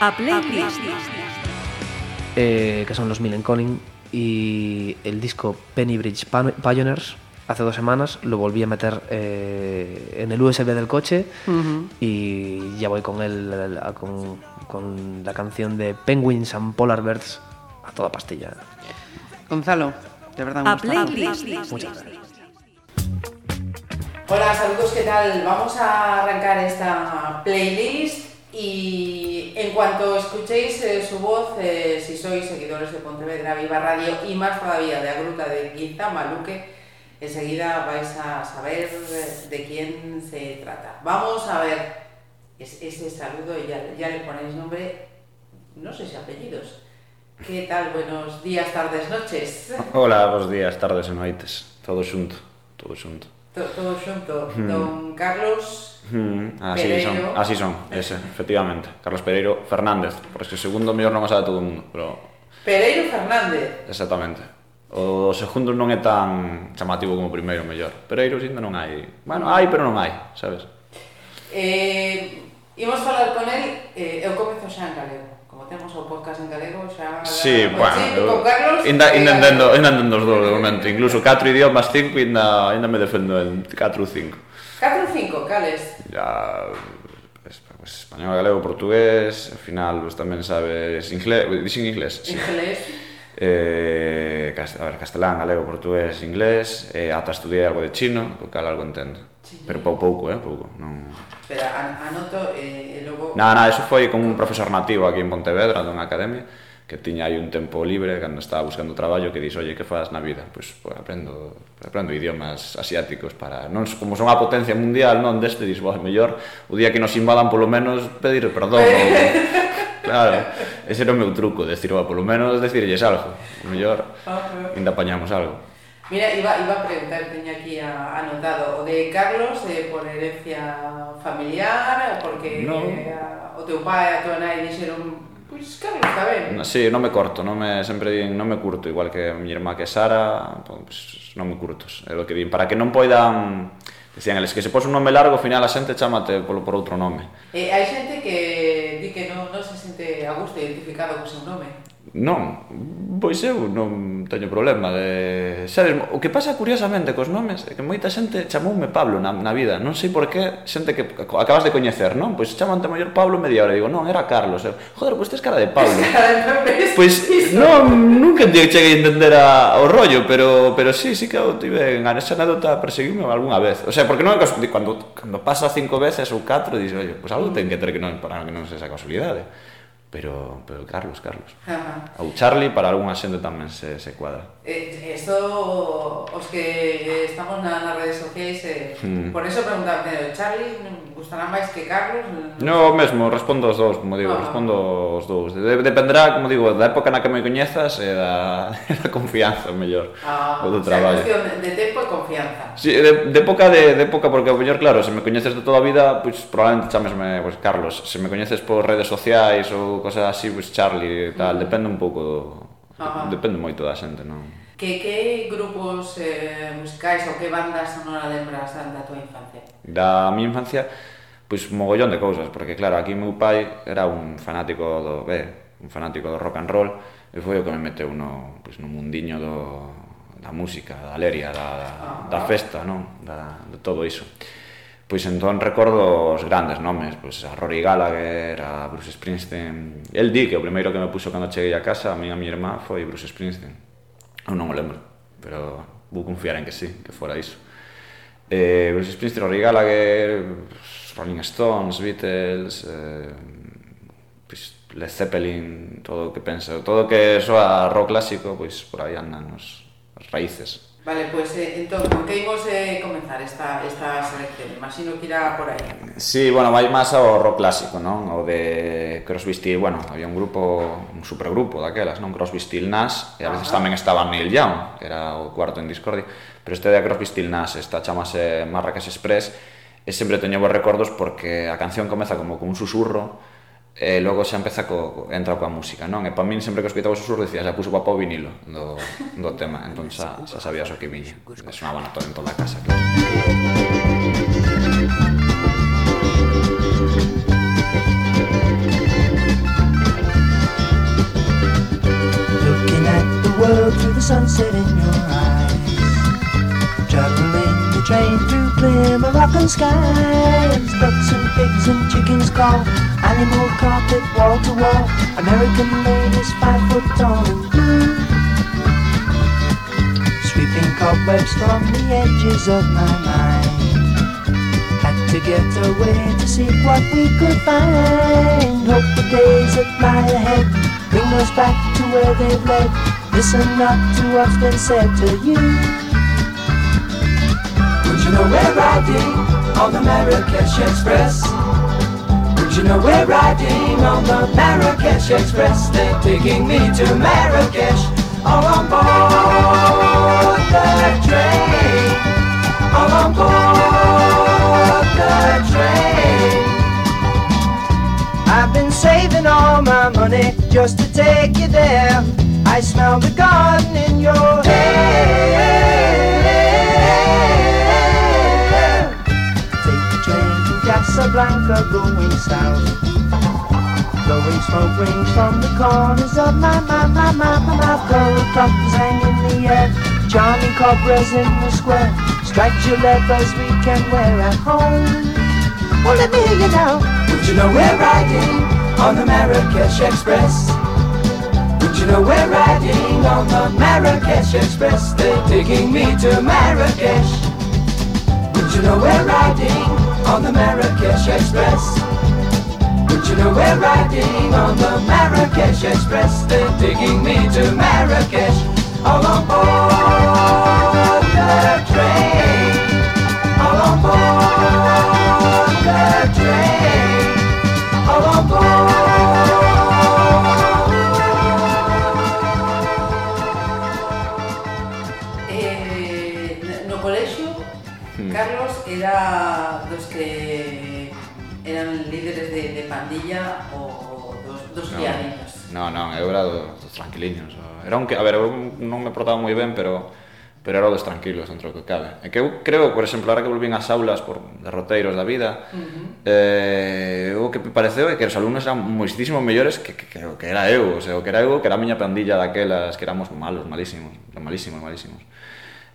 A playlist. eh, que son los Millen Conning, y el disco Penny Bridge Pioneers, hace dos semanas, lo volví a meter eh, en el USB del coche y ya voy con, el, con, con la canción de Penguins and Polar Bears a toda pastilla. Gonzalo, de verdad me A gusta. playlist. Muchas gracias. Hola, saludos, ¿qué tal? Vamos a arrancar esta playlist y en cuanto escuchéis eh, su voz, eh, si sois seguidores de Pontevedra Viva Radio y más todavía de Agruta de Quinta Maluque, enseguida vais a saber eh, de quién se trata. Vamos a ver es- ese saludo, ya, ya le ponéis nombre, no sé si apellidos. ¿Qué tal? Buenos días, tardes, noches. Hola, bos días, tardes e noites. Todo xunto, todo xunto. to, todo xunto, hmm. don Carlos ah, mm. Así Pereiro. Ah, son, así son, ese, efectivamente. Carlos Pereiro Fernández, porque o segundo mellor non o sabe todo o mundo, pero... Pereiro Fernández. Exactamente. O segundo non é tan chamativo como o primeiro mellor. Pereiro ainda non hai... Bueno, hai, pero non hai, sabes? Eh, imos falar con el, eh, eu comezo xa en galego temos o podcast en galego xa... Sí, bueno, sí, con Carlos... Inda, eh, inda entendo, inda entendo os dous de momento, incluso 4 idiomas, 5, inda, inda me defendo en 4 ou 5. 4 ou 5, cales? Ya, pues, español, galego, portugués, al final pues, tamén sabes inglés, dixen inglés. Sí. Inglés. Eh, cast, a ver, castelán, galego, portugués, inglés, eh, ata estudiei algo de chino, porque algo entendo. Sí. Pero pou pouco, eh, pouco, non Espera, anoto e, e logo... Na, na, eso foi con un profesor nativo aquí en Pontevedra, dunha academia, que tiña aí un tempo libre cando estaba buscando traballo que dixo, oye, que faz na vida? Pois pues, pues, aprendo, aprendo idiomas asiáticos para, non como son a potencia mundial, non deste, dis, vos, mellor o día que nos invadan polo menos pedir perdón ou... claro, ese era o meu truco, decir, va, polo menos decirlles algo, o mellor ah, ainda apañamos algo. Mira, iba, iba a preguntar, teña aquí a, anotado, o de Carlos eh, por herencia familiar, porque no. eh, a, o teu pai e a tua nai dixeron Pois Carlos está ben. Sí, non me corto, non me sempre din, non me curto, igual que a miña irmá que Sara, entón, pois non me curtos, é o que din, para que non poidan Decían, eles que se pos un nome largo, ao final a xente chamate polo por outro nome. Eh, hai xente que di que non, non se sente a gusto identificado co seu nome. Non, pois eu non teño problema de... Sabes, o que pasa curiosamente cos nomes é que moita xente chamoume Pablo na, na vida Non sei por qué, xente que acabas de coñecer, non? Pois chamante maior Pablo media hora e digo, non, era Carlos eu, Joder, pois tes cara de Pablo Pois non, nunca te cheguei a entender a, o rollo Pero, pero sí, sí que eu tive en esa anécdota perseguirme algunha vez. O sea, porque non é casualidade Cando, cando pasa cinco veces ou catro, dices, oye, pois algo ten que ter que non, para que non se esa casualidade pero, pero Carlos, Carlos. Ajá. Ou Charlie para algunha xente tamén se, se cuadra. Eh, esto, os que estamos na, nas redes sociais, eh, mm. por eso preguntaba primeiro, Charlie gustará máis que Carlos? No, mesmo, respondo os dous, como digo, ah. respondo os dous. De, dependerá, como digo, da época na que me coñezas e da, da confianza, mellor, ah, o do traballo. O sea, cuestión de tempo e confianza. Sí, de, de época, de, de época, porque o mellor, claro, se me coñeces de toda a vida, pois pues, probablemente chamesme pues, pois, Carlos. Se me coñeces por redes sociais ou cosas así, pois pues Charlie e tal, depende un pouco, Ajá. depende moito da xente, non? Que que grupos eh, musicais ou que bandas sonora lembras da, da tua infancia? Da mi infancia, pois pues, mogollón de cousas, porque claro, aquí meu pai era un fanático do, eh, un fanático do rock and roll, e foi o que me meteu no, pois, pues, no mundiño do, da música, da leria, da, ah, da, da festa, non? Da, de todo iso. Pois entón recordo os grandes nomes, pois a Rory Gallagher, a Bruce Springsteen. El di que o primeiro que me puxo cando cheguei a casa a mí e a mi irmá foi Bruce Springsteen. Eu non o lembro, pero vou confiar en que sí, que fora iso. Eh, Bruce Springsteen, Rory Gallagher, Rolling Stones, Beatles, eh, pois Led Zeppelin, todo o que penso, todo o que soa rock clásico, pois por aí andan os, as raíces. Vale, pois pues, eh, entón, con que imos eh, comenzar esta, esta selección? Imagino que irá por aí. Sí, bueno, vai máis ao rock clásico, non? O de Crosby, Steel, bueno, había un grupo, un supergrupo daquelas, non? Crosby, Steel, Nash, e a veces Ajá. tamén estaba Neil Young, que era o cuarto en Discordia, pero este de Crosby, Steel, Nash, esta chamase Marrakech Express, e sempre teño bons recordos porque a canción comeza como con un susurro, Eh, e logo xa empeza co, entra coa música, non? E para min sempre que escoitaba o susurro dicía, xa puso papá o vinilo do, do tema, entón xa, xa sabías o que viña. E sonaba na toda, en toda a casa, claro. Looking at the world through the sunset in your eyes Juggling train through clear Moroccan skies. Ducks and pigs and chickens call. Animal carpet wall to wall. American ladies five foot tall and blue. Sweeping cobwebs from the edges of my mind. Had to get away to see what we could find. Hope the days that lie ahead bring us back to where they've led. Listen not to what's been said to you. You know we're riding on the Marrakesh Express? Would you know we're riding on the Marrakesh Express? They're taking me to Marrakesh, all on board the train, all on board the train. I've been saving all my money just to take you there. I smell the garden in your hair. Casablanca going south. Blowing smoke rings from the corners of my, my, my, my, my mouth. Gold buttons hang in the air. Charming cobras in the square. Striped gilebas we can wear at home. Well, let me hear you now. Would you know we're riding on the Marrakesh Express? Would you know we're riding on the Marrakesh Express? They're taking me to Marrakesh. Would you know we're riding on the Marrakesh Express? Would you know we're riding on the Marrakesh Express? They're taking me to Marrakesh. All on board the train. All on board the train. All on board. Eh, Carlos era de, de pandilla o dos, dos no, criadiños? Non, non, eu era do, dos tranquiliños. Era un que, a ver, eu non me portaba moi ben, pero pero era dos tranquilos dentro do que cabe. E que eu creo, por exemplo, ahora que volvín ás aulas por derroteiros da vida, uh -huh. eh, o que me pareceu é que os alumnos eran moitísimo mellores que, que, que, que era eu, o sea, o que era eu, que era a miña pandilla daquelas, que éramos malos, malísimos, malísimos, malísimos.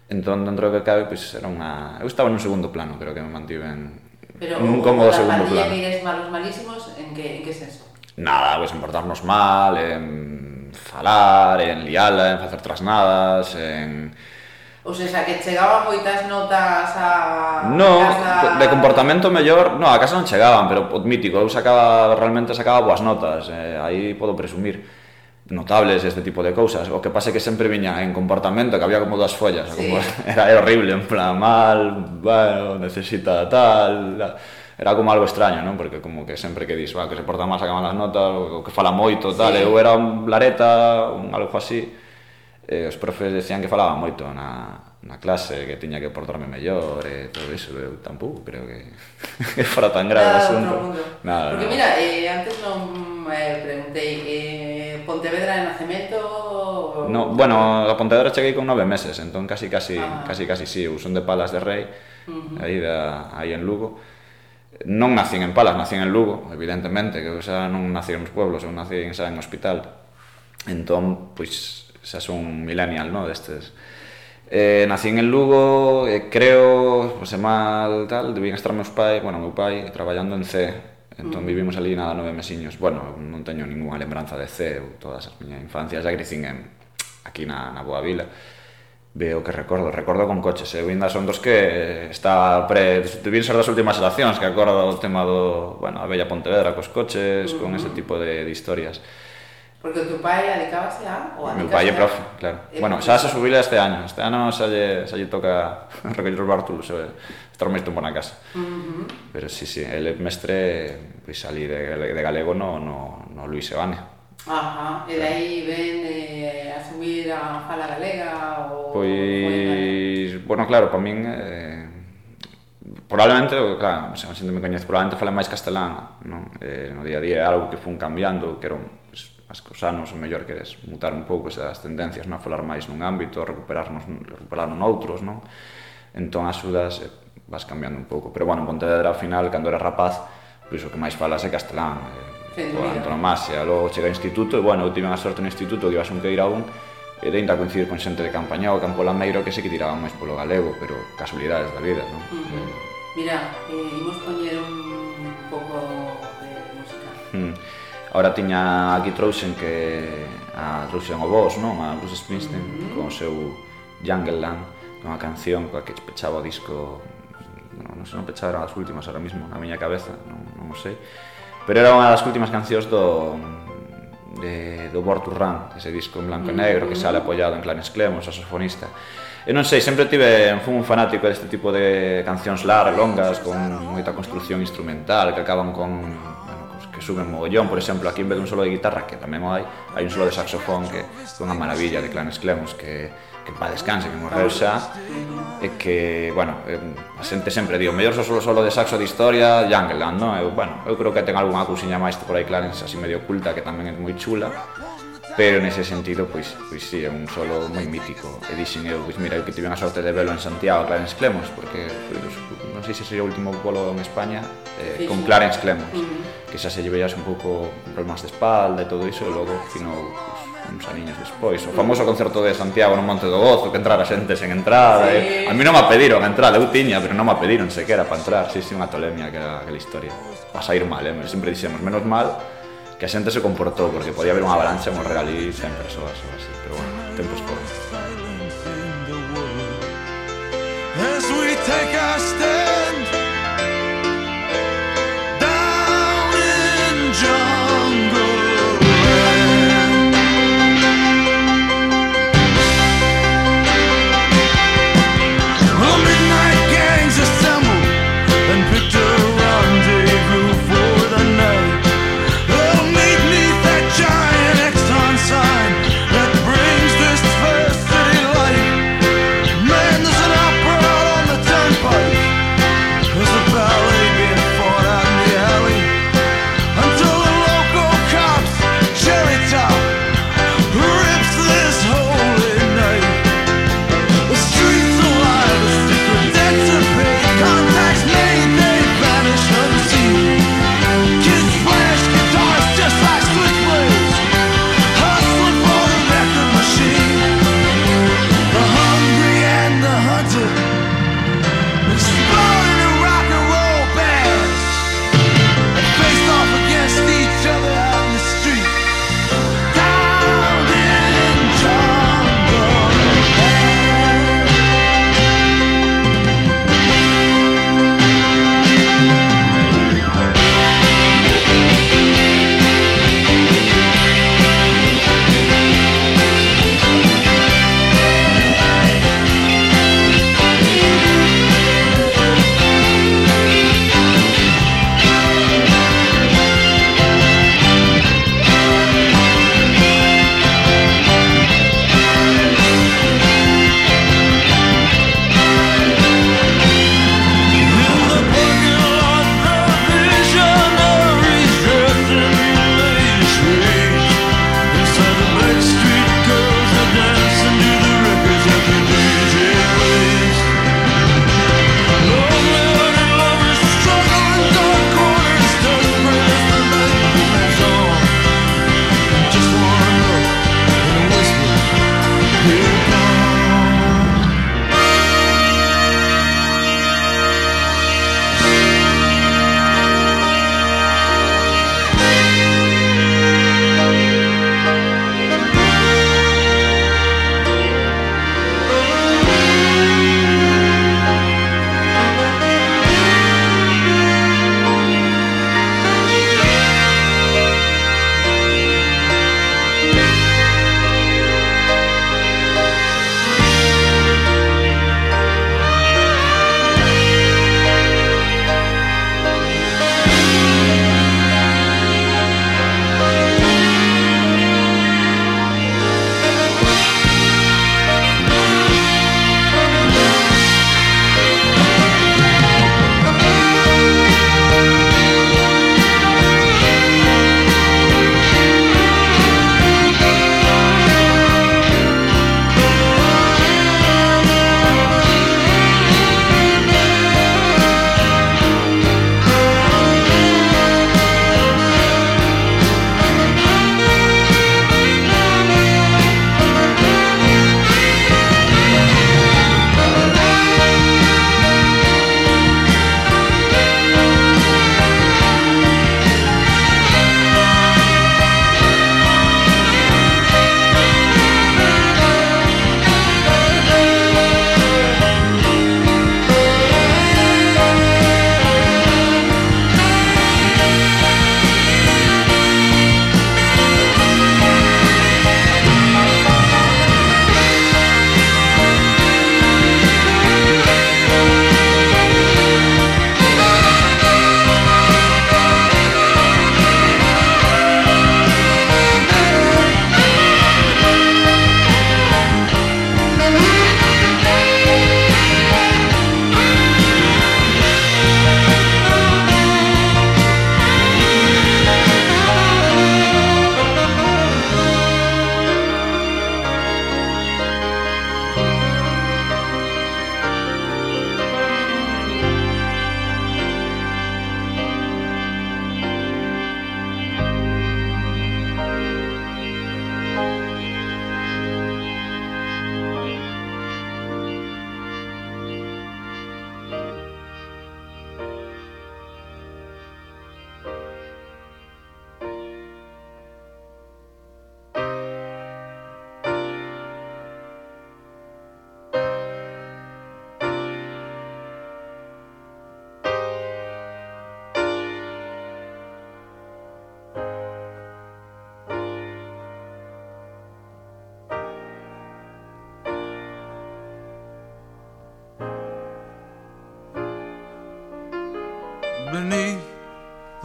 Entón, dentro do que cabe, pois pues, era unha... Eu estaba nun segundo plano, creo que me mantiven Pero nun cómodo segundo plano. Pero que eres malos malísimos, en que, en que senso? Nada, pois pues, en portarnos mal, en falar, en liala, en facer trasnadas, en... O sea, que chegaban moitas notas a no, casa... de comportamento mellor, no, a casa non chegaban, pero o mítico, eu sacaba, realmente sacaba boas notas, eh, aí podo presumir notables este tipo de cousas. O que pasa é que sempre viña en comportamento que había como dúas follas, sí. como, era, era horrible, en plan mal, bueno, necesita tal, era como algo extraño, non? Porque como que sempre que dis, va, que se porta mal, saca malas notas, o que fala moito, tal, sí. eu era un lareta, un algo así. E os profes decían que falaba moito na, na clase, que tiña que portarme mellor e todo iso, eu tampouco creo que, que fora tan grave Nada, o asunto. Nada, Porque no. mira, eh, antes non me eh, preguntei, eh, Pontevedra de nacemento? No, bueno, a Pontevedra cheguei con nove meses, entón casi casi ah. casi casi si, sí, eu son de Palas de Rei, uh -huh. aí da aí en Lugo. Non nacín en Palas, nacín en Lugo, evidentemente, que eu xa non nací nos pueblos, eu nací xa en hospital. Entón, pois xa son millennial, no, destes. Eh, nacín en Lugo, eh, creo, pois mal tal, debían estar meus pais, bueno, meu pai traballando en C, Entón vivimos ali nada nove mesiños. Bueno, non teño ninguna lembranza de Ceu, todas as miñas infancias xa crecín en, aquí na, na Boa Vila. Veo que recordo, recordo con coches, eu eh? ainda son dos que eh, está pre... Debín ser das últimas xeracións que acordo o tema do, bueno, a Bella Pontevedra cos coches, uh -huh. con ese tipo de, de historias. Porque o teu pai adicábase a... O meu pai é profe, claro. Bueno, xa se subile este ano. Este ano xa lle, xa lle toca recoller os bártulos. Eh? estar máis tempo na casa. Uh -huh. Pero sí, sí, el mestre pois, pues, de, de galego no, no, no Luis Evane. Ajá, e de aí ven eh, asumir a fala galega ou... Pois, o bueno, claro, para min eh, probablemente, claro, se a xente me coñece, probablemente fala máis castelán, non? Eh, no día a día é algo que fun cambiando, que eran pues, as que os anos, o mellor queres mutar un pouco esas tendencias, non? Falar máis nun ámbito, recuperarnos, recuperar noutros, non? Entón, axudas, eh, vas cambiando un pouco. Pero bueno, en Pontevedra, ao final, cando era rapaz, pois o que máis falas é castelán, eh, toda antonomasia. Logo chega ao instituto e, bueno, eu tive a sorte no instituto que ibas un queira un e de ainda coincidir con xente de Campañá ou Campo Lameiro que se que tiraban máis polo galego, pero casualidades da vida, non? Uh -huh. eh, Mira, eh, imos poñer un pouco de música. Hmm. Ahora tiña aquí trouxen que a trouxen o vos, non? A Bruce Springsteen uh -huh. con o seu Jungle Land, unha canción coa que pechaba o disco non, non, non pechara as últimas ahora mismo na miña cabeza, non, non o sei. Pero era unha das últimas cancións do de, do Born to Run, ese disco en blanco e negro que sale apoiado en Clarence Clemons, o saxofonista. E non sei, sempre tive, fui un fanático deste tipo de cancións largas, longas, con moita construción instrumental, que acaban con bueno, que suben mogollón, por exemplo, aquí en vez de un solo de guitarra, que tamén hai, hai un solo de saxofón que é unha maravilla de Clarence Clemons, que que pa descanse, que morreu xa, e que, bueno, eh, a xente sempre di, o mellor só solo solo de saxo de historia, Jungleland, non? Eu, bueno, eu creo que ten algunha cousiña máis por aí Clarence así medio oculta, que tamén é moi chula, pero nese sentido, pois, pois sí, é un solo moi mítico. E dixen eu, pois mira, eu que tive a sorte de velo en Santiago, Clarence Clemons, porque pois, non sei se sería o último polo en España eh, con Clarence Clemons, uh -huh. que xa se lle veías un pouco problemas de espalda e todo iso, e logo fino, pois, uns aniños despois, o famoso concerto de Santiago no Monte do Gozo, que entrara xente sen entrada, eh. sí. eh? a mí non me pediron a entrada, eu tiña, pero non me pediron sequera para entrar, si, sí, si, sí, unha tolemia que era aquela historia, va a sair mal, eh? sempre dixemos, menos mal, que a xente se comportou, porque podía haber unha avalancha morrer ali sen persoas ou así, pero bueno, tempos foron.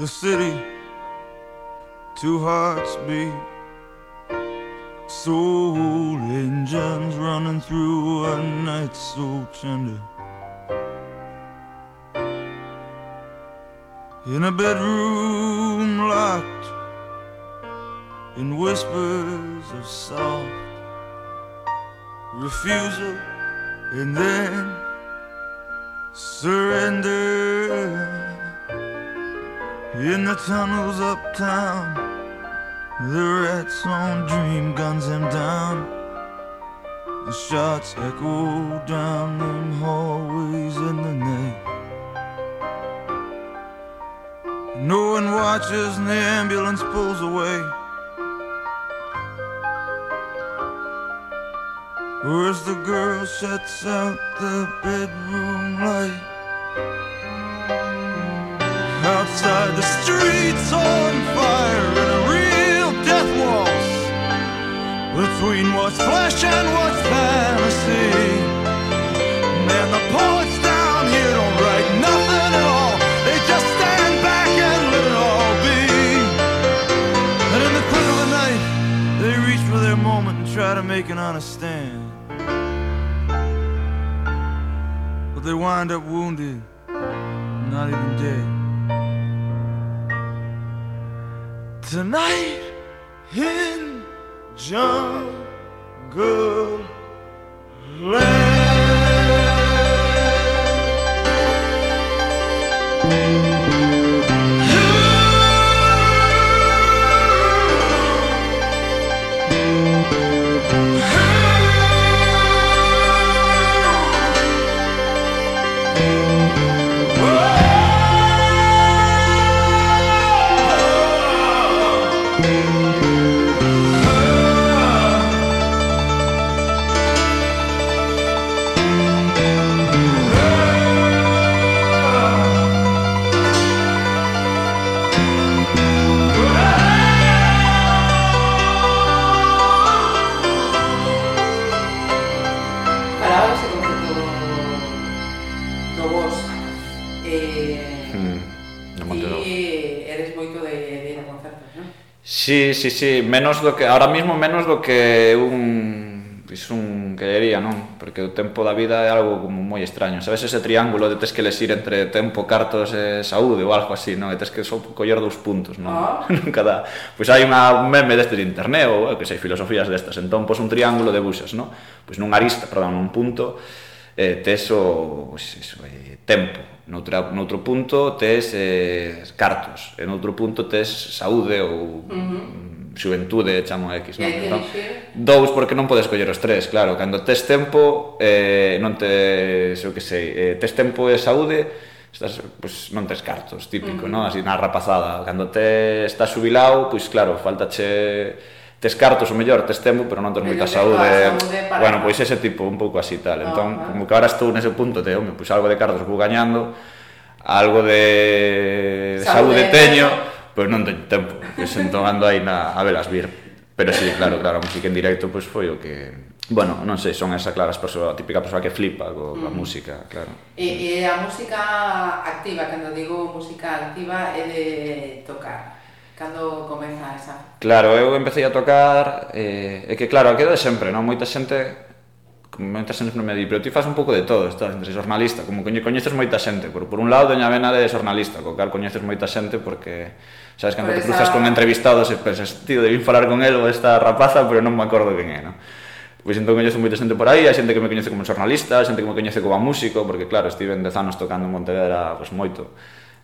The city, two hearts beat. Soul engines running through a night so tender. In a bedroom locked in whispers of soft refusal and then surrender. In the tunnels uptown, the rats on dream guns him down. The shots echo down them hallways in the night. No one watches and the ambulance pulls away. As the girl shuts out the bedroom light. Outside the streets on fire in a real death waltz between what's flesh and what's fantasy. Man, the poets down here don't write nothing at all. They just stand back and let it all be. And in the quick of the night, they reach for their moment and try to make an honest stand. But they wind up wounded, not even dead. Tonight in jungle sí, sí, menos do que ahora mismo menos do que un pois un querería, non? Porque o tempo da vida é algo como moi extraño. Sabes ese triángulo de tes que lesir entre tempo, cartos e saúde ou algo así, non? E tes que só coller dous puntos, non? Ah. Nunca dá. Pois hai unha meme deste de internet ou que sei, filosofías destas. Entón pos un triángulo de buxas, non? Pois nun arista, perdón, nun punto eh, tes o pois, iso, eh, tempo, noutra, noutro punto tes eh, cartos, e noutro punto tes saúde ou uh -huh xuventude chamo X, non? Entón, dous porque non podes coller os tres, claro, cando tes tempo eh, non te, sei que sei, eh, tes tempo e saúde, estás, pues, non tes cartos, típico, uh -huh. non? Así na rapazada, cando te estás jubilado, pois pues, claro, faltache tes cartos o mellor, tes tempo, pero non tes moita saúde. saúde bueno, pois ese tipo, un pouco así tal. Uh -huh. Entón, como que ahora estou nese punto, te, home, pois algo de cartos vou gañando, algo de, de saúde, saúde teño, Pero non teño tempo, que sento ando aí na, a velas vir. Pero sí, claro, claro, a música en directo pois pues, foi o que... Bueno, non sei, son esa clara persoa, a típica persoa que flipa co, mm. a música, claro. E, e a música activa, cando digo música activa, é de tocar. Cando comeza esa? Claro, eu empecé a tocar, eh, é que claro, quedo de sempre, non? Moita xente moita xente non me di, pero ti faz un pouco de todo, estás entre xornalista, como coñeces moita xente, por, por un lado doña vena de xornalista, co cal coñeces moita xente porque sabes cando te pois cruzas con entrevistados e pensas, tío, debí falar con el ou esta rapaza, pero non me acordo quen é, no? Pois entón coñezo moita xente por aí, hai xente que me coñece como xornalista, xente que me coñece como músico, porque claro, estive en 10 anos tocando en Pontevedra pois, moito.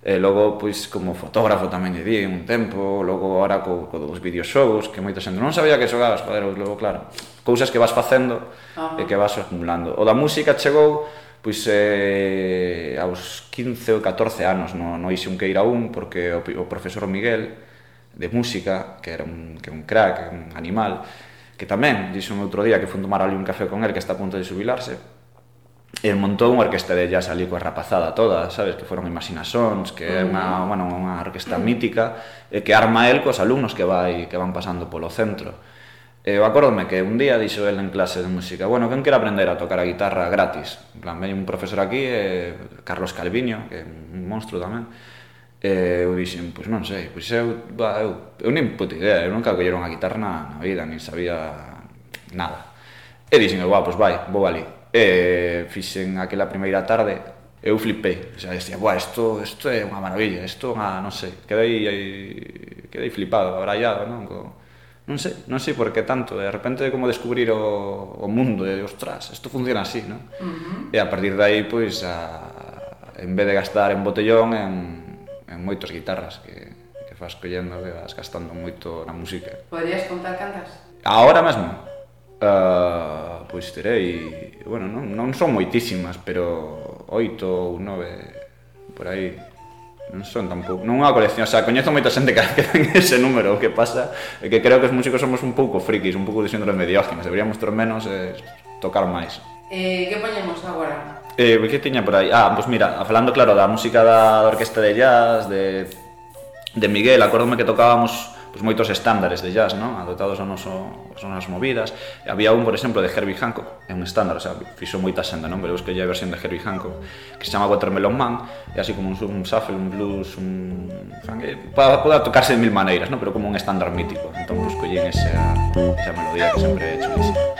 E logo, pois, como fotógrafo tamén lle di un tempo, logo ahora co, co dos videoxogos, que moita xente non sabía que xogabas, joder, logo, claro, cousas que vas facendo Ajá. e que vas acumulando. O da música chegou pois eh, aos 15 ou 14 anos no, no Ixe Unqueira un porque o, o profesor Miguel de música, que era un, que un crack, un animal, que tamén, dixo un outro día que fun tomar ali un café con el que está a punto de jubilarse, e montou unha orquesta de jazz ali coa rapazada toda, sabes, que foron Imaginasons, que é unha, mm. bueno, unha orquesta mítica, e que arma el cos alumnos que vai que van pasando polo centro. E eu acordome que un día dixo el en clase de música Bueno, quen quer aprender a tocar a guitarra gratis? En plan, veio un profesor aquí, eh, Carlos Calviño, que é un monstro tamén E eu dixen, pois non sei, pois eu, ba, eu, eu nin puta idea, eu nunca colleron a guitarra na, na vida, nin sabía nada E dixen, eu, pois vai, vou ali E fixen aquela primeira tarde, eu flipei, o sea, dicía, buah, isto, isto é unha maravilla, isto é unha, non sei, quedei, quedei flipado, abrallado, non? Co, non sei, non sei por que tanto, de repente como descubrir o, o mundo, e ostras, isto funciona así, non? Uh -huh. E a partir de aí, pois, a, en vez de gastar en botellón, en, en moitas guitarras que, que vas collendo, que vas gastando moito na música. Poderías contar cantas? Ahora mesmo? Uh, pois terei, bueno, non, non son moitísimas, pero oito ou nove por aí non son tampouco, non é unha colección, o sea, coñezo moita xente que, que ten ese número, o que pasa é que creo que os músicos somos un pouco frikis, un pouco de síndrome de Diógenes, deberíamos ter menos e eh, tocar máis. Eh, que poñemos agora? Eh, que tiña por aí? Ah, pois pues mira, falando claro da música da, da orquesta de jazz, de, de Miguel, acórdome que tocábamos pues, moitos estándares de jazz, non? Adotados ao noso, as nosas movidas. Había un, por exemplo, de Herbie Hancock, é un estándar, o sea, fixo moita senda, non? Pero busquei a versión de Herbie Hancock, que se chama Watermelon Man, é así como un, un shuffle, un blues, un... Eh, Para poder tocarse de mil maneiras, non? Pero como un estándar mítico. Entón, busquei pues, esa, esa melodía que sempre he hecho. Ese.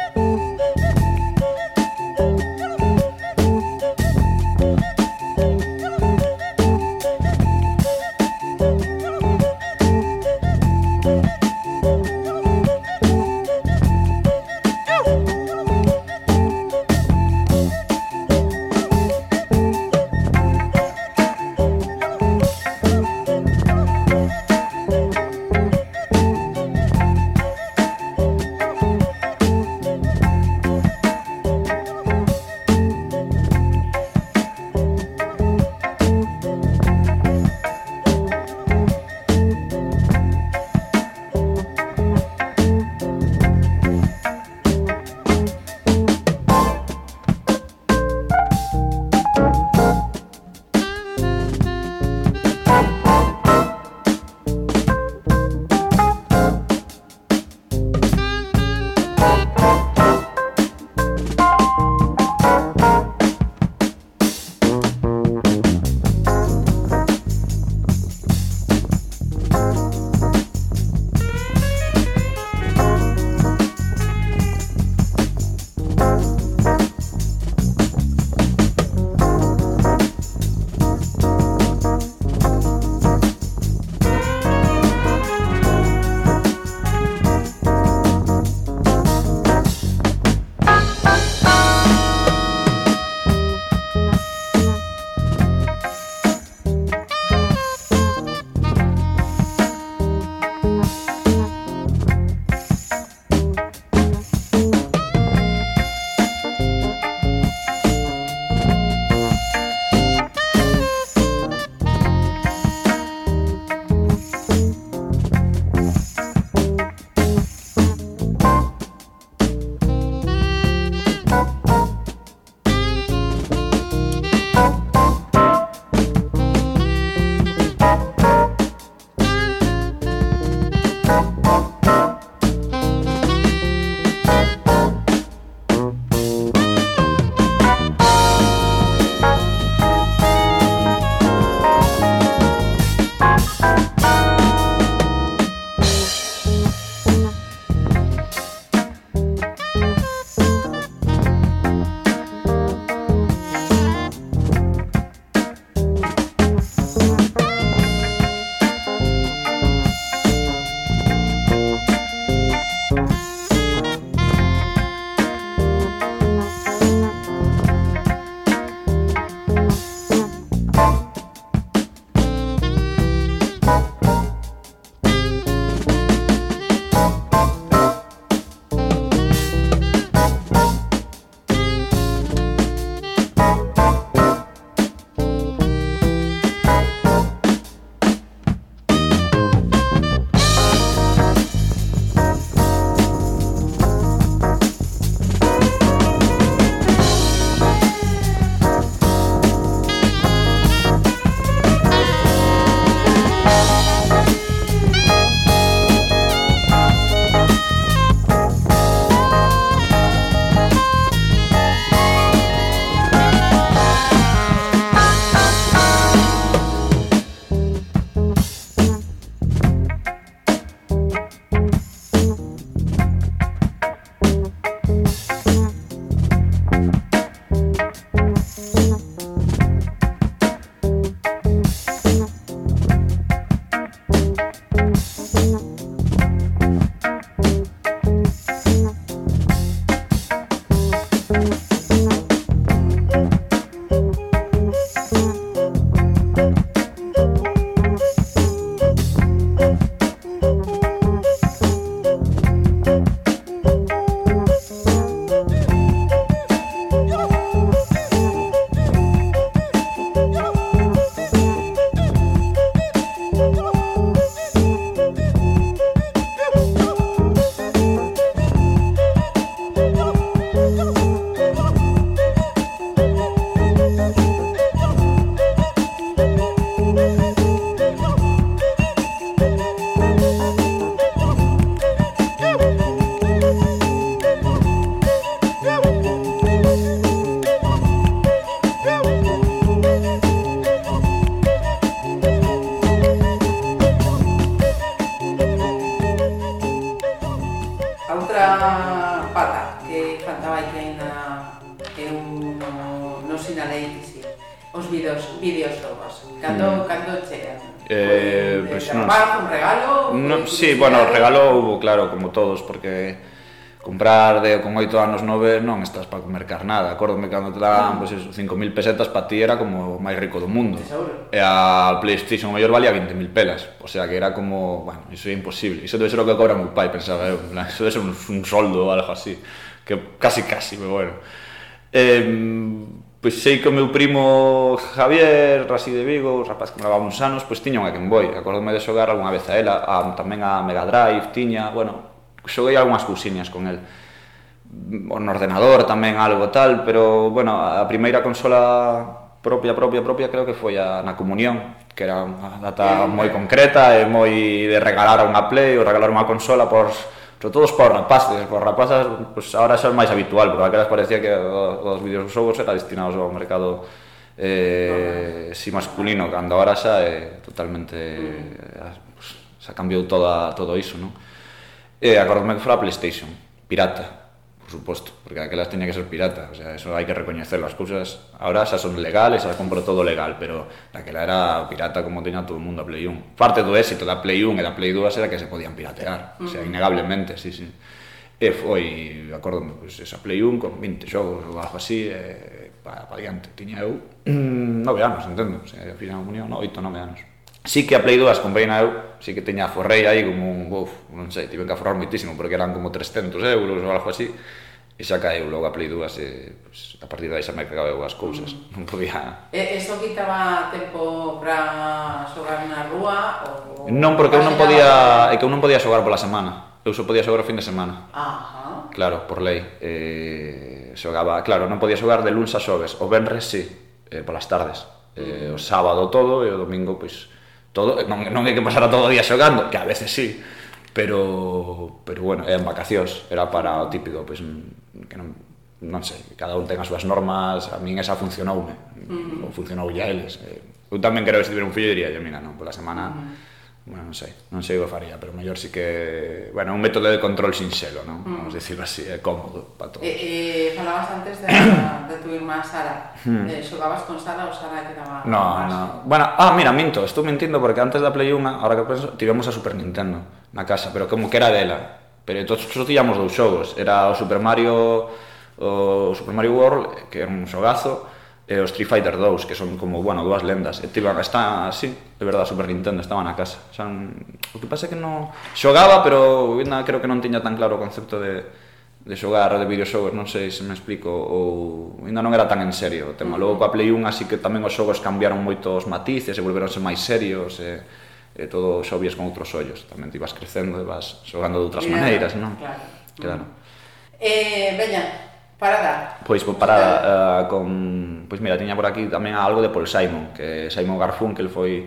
Sí, bueno, regalo hubo, claro, como todos, porque comprar de con 8 anos 9 non estás para comer carnada. Acórdome cando te daban, ah. pois pues, 5000 pesetas para ti era como o máis rico do mundo. E a PlayStation o mellor valía 20000 pelas, o sea que era como, bueno, iso é imposible. Iso debe ser o que cobra meu pai, pensaba eu, plan, iso debe ser un, un soldo ou algo así, que casi casi, pero bueno. Eh, Pois sei que o meu primo Javier, así de Vigo, o rapaz que me levaba uns anos, pois tiña unha Game Boy. Acordome de xogar algunha vez a ela, a, tamén a Mega Drive, tiña, bueno, xoguei algunhas cousiñas con el. Un ordenador tamén, algo tal, pero, bueno, a primeira consola propia, propia, propia, creo que foi a, na comunión, que era unha data moi concreta e moi de regalar unha Play ou regalar unha consola por sobre todo os para rapaces, para as rapazas pues, ahora xa é máis habitual, porque aquelas parecía que os videoxogos era destinados ao mercado eh, no, si masculino, cando ahora xa é totalmente mm. Eh, pues, xa cambiou toda, todo iso, non? E acordome que fora a Playstation, pirata, por suposto, porque aquelas teña que ser pirata, o sea, eso hai que recoñecerlo, as cousas ahora xa son legales, xa compro todo legal, pero daquela era pirata como teña todo o mundo a Play 1. Parte do éxito da Play 1 e da Play 2 era que se podían piratear, o sea, innegablemente, sí, sí. Eh, e foi, acordome, pois, pues, esa Play 1 con 20 xogos ou algo así, e para, pa diante. Tiña eu uh, mm, nove anos, entendo, o sea, ao final unión 8 9 anos. Sí que a Play 2 as comprei na eu, sí que teña forrei aí como un, uf, non sei, tive que aforrar moitísimo porque eran como 300 euros ou algo así e xa caeu logo a Play 2 e, pues, a partir dai xa me cagabeu as cousas mm. non podía... E eso quitaba tempo para xogar na rúa? Ou... Non, porque eu non podía é que eu non podía xogar pola semana eu só podía xogar o fin de semana Ajá. claro, por lei eh, xogaba, claro, non podía xogar de luns a xoves o venres si, sí, eh, polas tardes eh, mm. o sábado todo e o domingo pois pues, todo, non, non é que pasara todo o día xogando, que a veces sí, pero, pero bueno, en vacacións, era para o típico, pois, pues, que non, non sei, cada un ten as súas normas, a min esa funcionoume, ou funcionou ya eles. Eh. Eu tamén creo que se tivera un fillo diría, mira, non, pola semana bueno, non sei, non sei o faría, pero mellor si sí que, bueno, un método de control sinxelo, non? Mm. Vamos decir así, é cómodo para todos. E, e falabas antes de, de tu irmá Sara, mm. eh, xogabas con Sara ou Sara que daba... No, no, bueno, ah, mira, minto, estou mentindo porque antes da Play 1, ahora que penso, tivemos a Super Nintendo na casa, pero como que era dela, pero todos só tiñamos dous xogos, era o Super Mario, o Super Mario World, que era un xogazo, e os Street Fighter 2, que son como, bueno, dúas lendas. E tiban, está así, de verdade, Super Nintendo estaba na casa. Xa, o que pasa é que non xogaba, pero ainda creo que non tiña tan claro o concepto de, de xogar de videoxogos, non sei se me explico, ou ainda non era tan en serio o tema. Logo coa Play 1, así que tamén os xogos cambiaron moito os matices e volveronse máis serios e, e todo xa vías con outros ollos. Tamén te ibas crecendo e vas xogando de outras maneiras, non? Claro. claro. Eh, veña, Parada. Pois por parada, uh, con pois mira, tiña por aquí tamén algo de Paul Simon, que Simon Garfunkel foi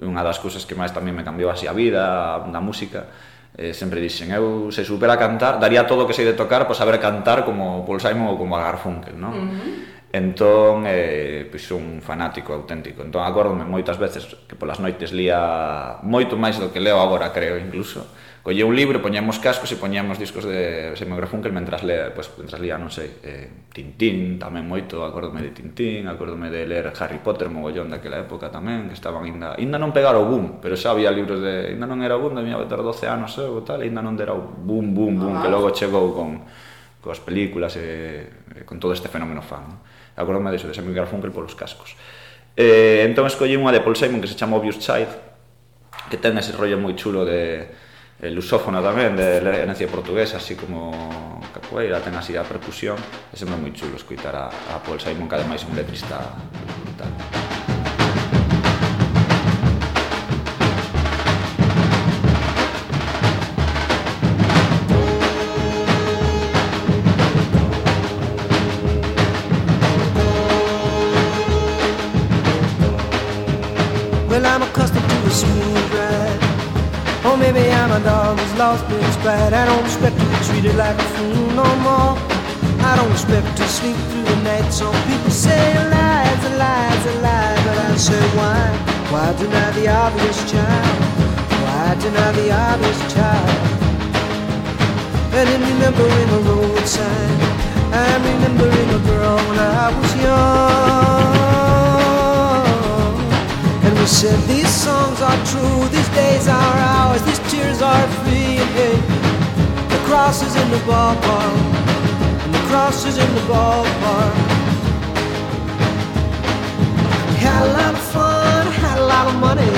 unha das cousas que máis tamén me cambiou así a vida, da música. Eh, sempre dixen, eu se supera cantar, daría todo o que sei de tocar para saber cantar como Paul Simon ou como Garfunkel, non? Uh -huh. Entón, eh, pois un fanático auténtico. Entón, acórdome moitas veces que polas noites lía moito máis do que leo agora, creo, incluso collía un libro, poñíamos cascos e poñíamos discos de Simon Garfunkel mentras lea, pois, pues, mentras lía, non sei, eh, Tintín tamén moito, acórdome de Tintín, acórdome de ler Harry Potter mogollón daquela época tamén, que estaban ainda, ainda non pegar o boom, pero xa había libros de, ainda non era o boom, debía miña ter 12 anos ou tal, ainda non era o boom, boom, boom, ah. que logo chegou con, coas películas e, e con todo este fenómeno fan. Non? Acordome iso de Simon Garfunkel polos cascos. Eh, entón escollí unha de Paul Simon que se chama Obvious Child, que ten ese rollo moi chulo de eh, lusófona tamén, de herencia portuguesa, así como capoeira, ten así a percusión, e sempre moi chulo escoitar a, a Paul Simon, que ademais é un letrista brutal. Lost its pride. I don't expect to be treated like a fool no more. I don't expect to sleep through the night. Some people say lies, lies, a lie. But I say why? Why deny the obvious child? Why deny the obvious child? And know remembering a road sign. I'm remembering a girl when I was young. Said these songs are true, these days are ours, these tears are free. The cross is in the ballpark, and the cross is in the ballpark. Had a lot of fun, had a lot of money.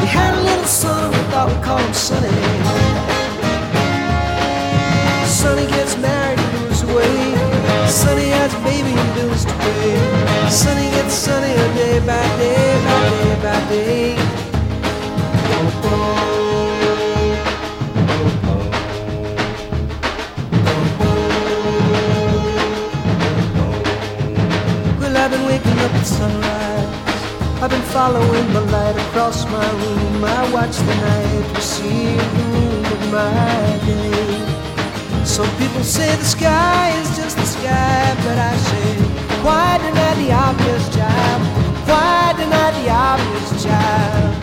We had a little son, we thought we'd call him Sonny. Sonny gets married and moves away. Sonny has a baby and. Sonny gets sunnier day by day by day by day. Well, I've been waking up at sunrise. I've been following the light across my room. I watch the night receive the moon of my day. Some people say the sky is just the sky, but I say, why deny the obvious, child? Why deny the obvious, child?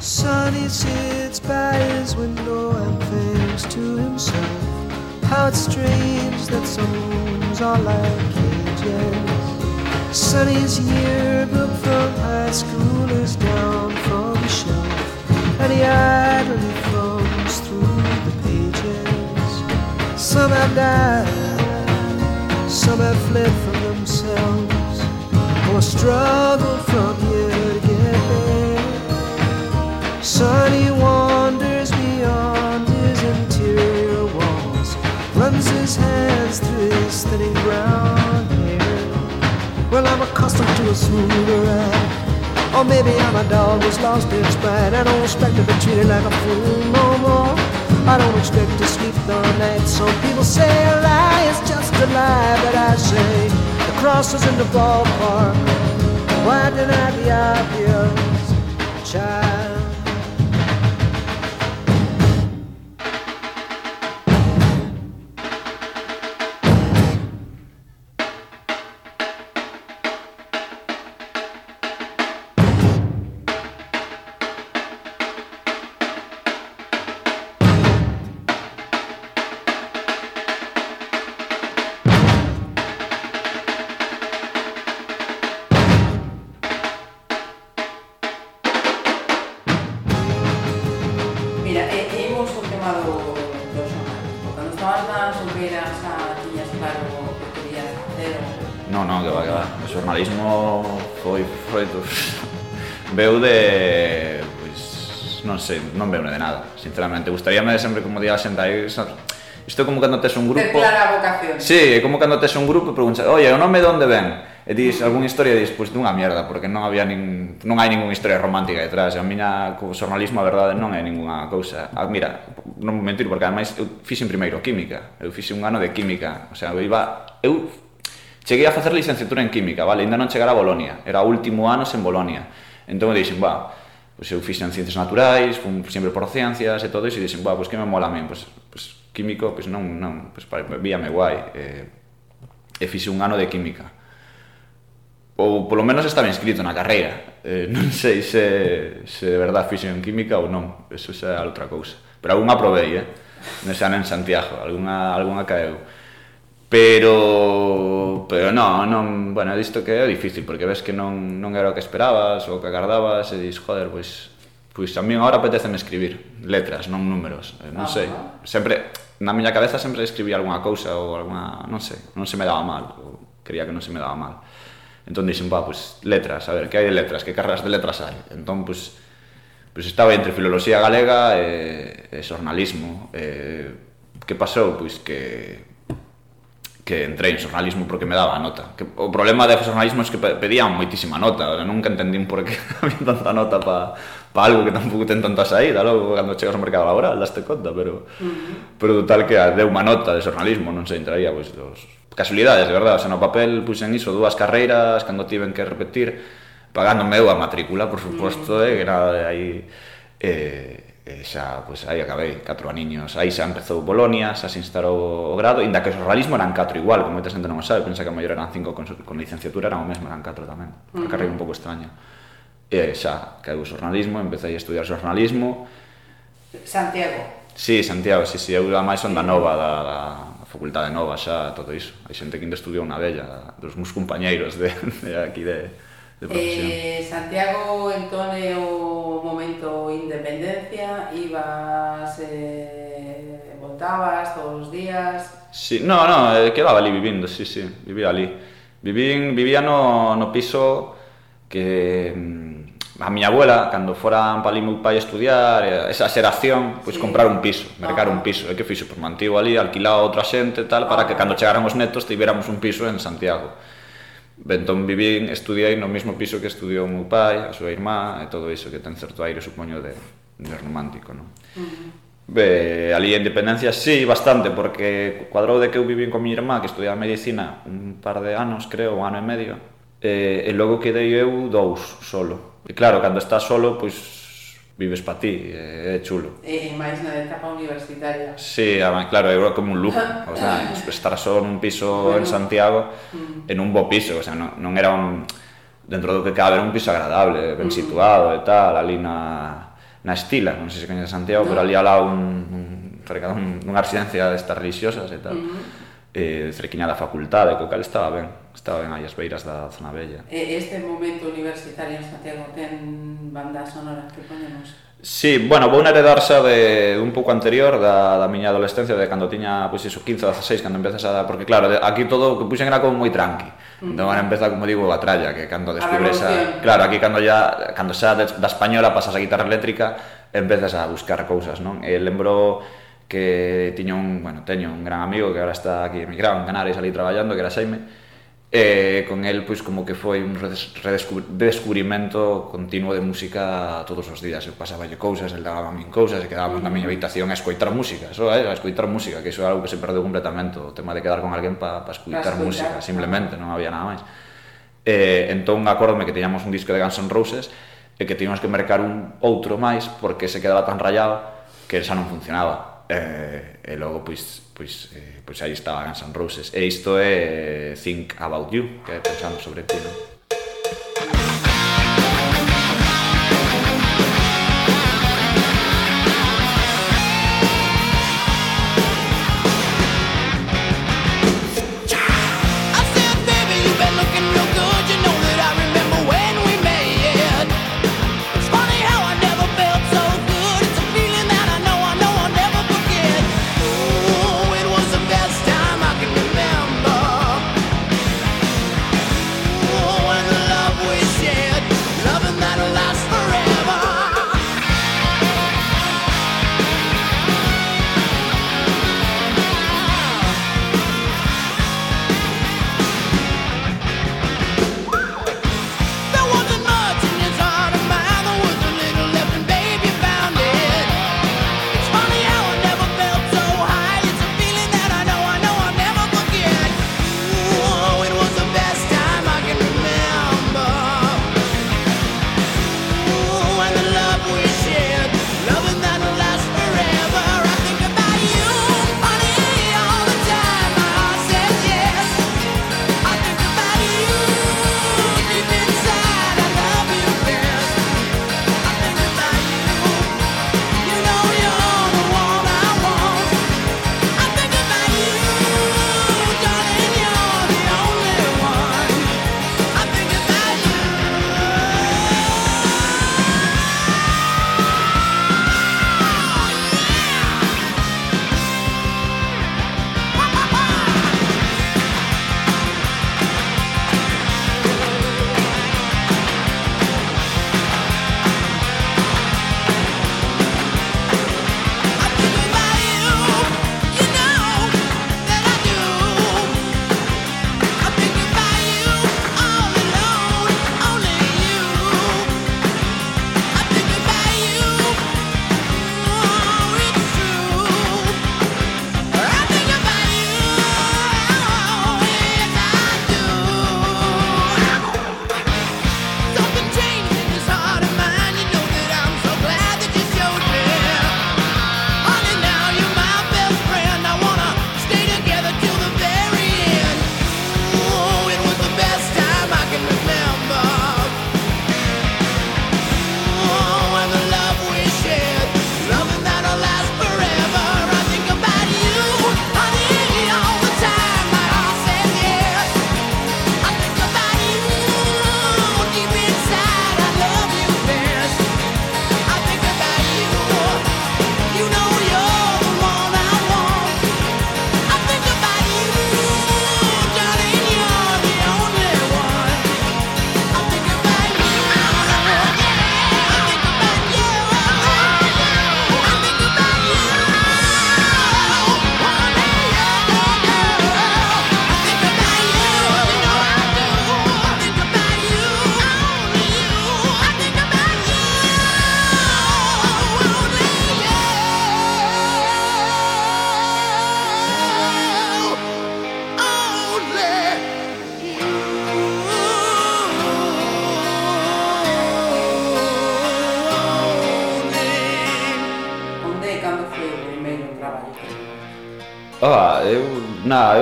Sonny sits by his window and thinks to himself how it's strange that some rooms are like cages. Sonny's yearbook from high school Some have fled from themselves, or struggled from here to get there. Sonny wanders beyond his interior walls, runs his hands through his thinning brown hair. Well, I'm accustomed to a smoother ride. Or maybe I'm a dog who's lost its pride. I don't expect to be treated like a fool no more. I don't expect to sleep the night. Some people say a lie is just a lie, but I say the cross is in the ballpark. Why deny the obvious, child? veu de... Pois, non sei, non veu de nada, sinceramente. Gustaríame sempre como diga a xente aí, Isto é como cando tes un grupo... Ter clara a vocación. Sí, é como cando tes un grupo e preguntas, oye, o nome de onde ven? E dis, algunha historia dis, pois dunha mierda, porque non había nin, non hai ningunha historia romántica detrás. A miña co xornalismo, a verdade, non é ningunha cousa. A, mira, non vou mentir, porque ademais eu fixen primeiro química. Eu fixen un ano de química. O sea, eu iba... Eu cheguei a facer licenciatura en química, vale? Ainda non chegara a Bolonia. Era o último ano sen Bolonia Entón eu dixen, va, pois eu fixen ciencias naturais, fun sempre por ciencias e todo iso, e dixen, va, pois que me mola a min, pois, pois químico, pois non, non, pois para, víame guai. Eh, e fixe un ano de química. Ou polo menos estaba inscrito na carreira. Eh, non sei se, se de verdad fixe en química ou non, eso xa é outra cousa. Pero algunha provei, eh? Nese ano en Santiago, algunha, algunha caeu Pero pero non, non, bueno, disto que é difícil porque ves que non, non era o que esperabas ou o que agardabas e dis, joder, pois pois a mí agora apeteceme escribir letras, non números, eh, non sei. Sempre na miña cabeza sempre escribía algunha cousa ou algunha, non sei, non se me daba mal, ou creía que non se me daba mal. Entón dixen, va, pois letras, a ver, que hai de letras, que carreras de letras hai. Entón, pois, pois estaba entre filoloxía galega e, e xornalismo. E, que pasou? Pois que que entrei en xornalismo porque me daba a nota. Que, o problema de xornalismo é que pedían moitísima nota, nunca entendín por que había tanta nota para pa algo que tampouco ten tanta saída, logo cando chegas ao mercado laboral daste conta, pero uh -huh. pero total que deu unha nota de xornalismo, non se entraría pois dos casualidades, de verdade, o sea, no papel puxen iso dúas carreiras cando tiven que repetir pagándome eu a matrícula, por suposto, uh -huh. eh, que nada de aí eh, e xa, pois, aí acabei, catro aniños. Aí xa empezou Bolonia, xa se instalou o grado, inda que o realismo eran catro igual, como moita xente non o sabe, pensa que a maior eran cinco con, con licenciatura, eran o mesmo, eran catro tamén. Uh -huh. A carreira un pouco extraña. E xa, caiu o xornalismo, empecé a estudiar xornalismo. Santiago. Sí, Santiago, sí, sí, eu máis onda nova da, da facultade nova xa, todo iso. Hai xente que ainda estudiou na bella, dos meus compañeiros de, de aquí de, de profesión. Eh, Santiago entón é o momento independencia, ibas eh, voltabas todos os días. Sí, no, no, eh, quedaba ali vivindo, sí, sí, vivía ali. Vivín, vivía no, no piso que mm, a miña abuela, cando foran para ali meu pai estudiar, eh, esa xeración, pois sí. comprar un piso, mercar Ajá. un piso. E que fixo? Pois mantivo ali, alquilado a outra xente, tal, para que cando chegaran os netos tivéramos un piso en Santiago. Entón vivín, estudiei no mesmo piso que estudiou meu pai, a súa irmá, e todo iso que ten certo aire, supoño, de, de romántico, non? Uh -huh. Be, ali en Dependencia sí, bastante, porque cuadrou de que eu vivín con mi irmá, que estudiaba Medicina un par de anos, creo, un ano e medio, e, e logo quedei eu dous solo. E claro, cando estás solo, pois vives pa ti, é chulo. E, máis na etapa universitaria. Sí, además, claro, é como un lujo, o sea, estar só nun piso bueno. en Santiago, mm. en un bo piso, o sea, non, non era un dentro do que cabe era un piso agradable, ben mm. situado e tal, ali na na Estila, non sei se coñeces Santiago, no. pero ali alá un, un cerca dun, dunha residencia destas religiosas e tal. Mm. Eh, cerquiña da facultade, co cal estaba ben estaban aí as beiras da zona bella. E este momento universitario en Santiago ten bandas sonoras que ponemos? Sí, bueno, vou heredarse de, de un pouco anterior da, da miña adolescencia, de cando tiña, pois iso, 15 ou 16, cando empezas a... Porque claro, aquí todo o que puxen era como moi tranqui. Uh -huh. Entón, ahora empeza, como digo, a tralla, que cando descubres a... Claro, aquí cando ya, cando xa da española pasas a guitarra eléctrica, empezas a buscar cousas, non? E lembro que tiña un, bueno, teño un gran amigo que agora está aquí emigrado en Canarias ali traballando, que era Xaime, E con el, pois, como que foi un redescubrimento continuo de música todos os días. Eu pasaba lle cousas, el daba a min cousas, e quedábamos na miña habitación a escoitar música, só, eh? a escoitar música, que iso é algo que se perdeu completamente, o tema de quedar con alguén para pa escoitar, escoitar música, simplemente, non había nada máis. E, eh, entón, acórdome que teñamos un disco de Guns N' Roses, e que tiñamos que mercar un outro máis, porque se quedaba tan rayado que xa non funcionaba eh, e logo pois pois eh, pois aí estaba Guns N' Roses e isto é Think About You, que pensamos sobre ti, non?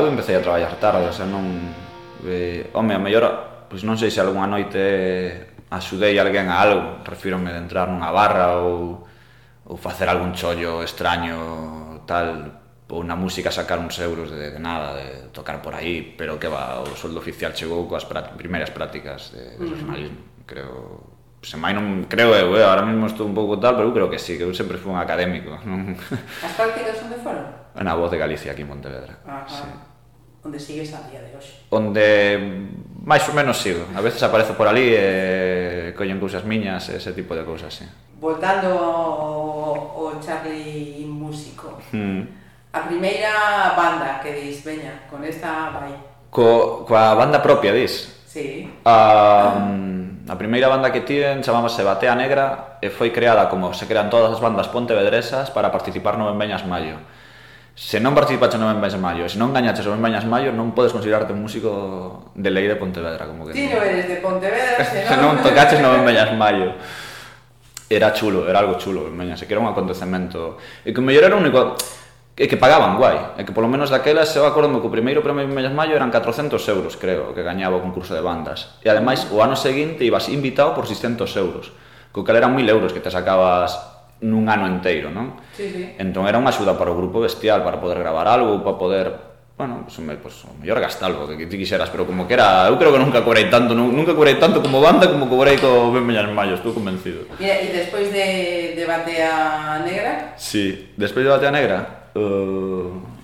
eu empecé a traballar tarde, o sea, non... Eh, home, a mellor, pois non sei se algunha noite axudei alguén a algo, refírome de entrar nunha barra ou, ou facer algún chollo extraño, tal, ou na música sacar uns euros de, de nada, de tocar por aí, pero que va, o soldo oficial chegou coas primeiras prácticas de, de jornalismo, creo se mai non creo eu, eh, ahora mesmo estou un pouco tal, pero eu creo que sí, que eu sempre fui un académico, non? As prácticas onde foron? Na Voz de Galicia aquí en Pontevedra. Ajá. Sí onde sigues a día de hoxe? Onde máis ou menos sigo. A veces aparezo por ali e collen cousas miñas, ese tipo de cousas, sí. Voltando ao, ao Charlie músico, hmm. a primeira banda que dis, veña, con esta vai. Co, coa banda propia, dis? Sí. A, mm, a primeira banda que tiven chamámase Batea Negra e foi creada como se crean todas as bandas pontevedresas para participar no Benveñas Maio se non participaches no Benvens Mayo, se non gañaches o Benvens Mayo, non podes considerarte un músico de lei de Pontevedra, como que... Ti non eres de Pontevedra, se non... non tocaches no Benvens Mayo. Era chulo, era algo chulo, meña, se que era un acontecemento. E que o mellor era o único... E que pagaban guai, e que polo menos daquela se eu acordo que o primeiro premio de Benvens Mayo eran 400 euros, creo, que gañaba o concurso de bandas. E ademais, o ano seguinte ibas invitado por 600 euros, co cal eran 1000 euros que te sacabas nun ano inteiro, non? Sí, sí. Entón era unha axuda para o grupo bestial, para poder gravar algo, para poder bueno, pues, me, pues, mellor gastalo que ti quixeras, pero como que era, eu creo que nunca cobrei tanto, nunca cobrei tanto como banda como cobrei co Ben Meñas Mayo, estou convencido. Mira, e despois de, de Batea Negra? Sí, despois de Batea Negra, uh,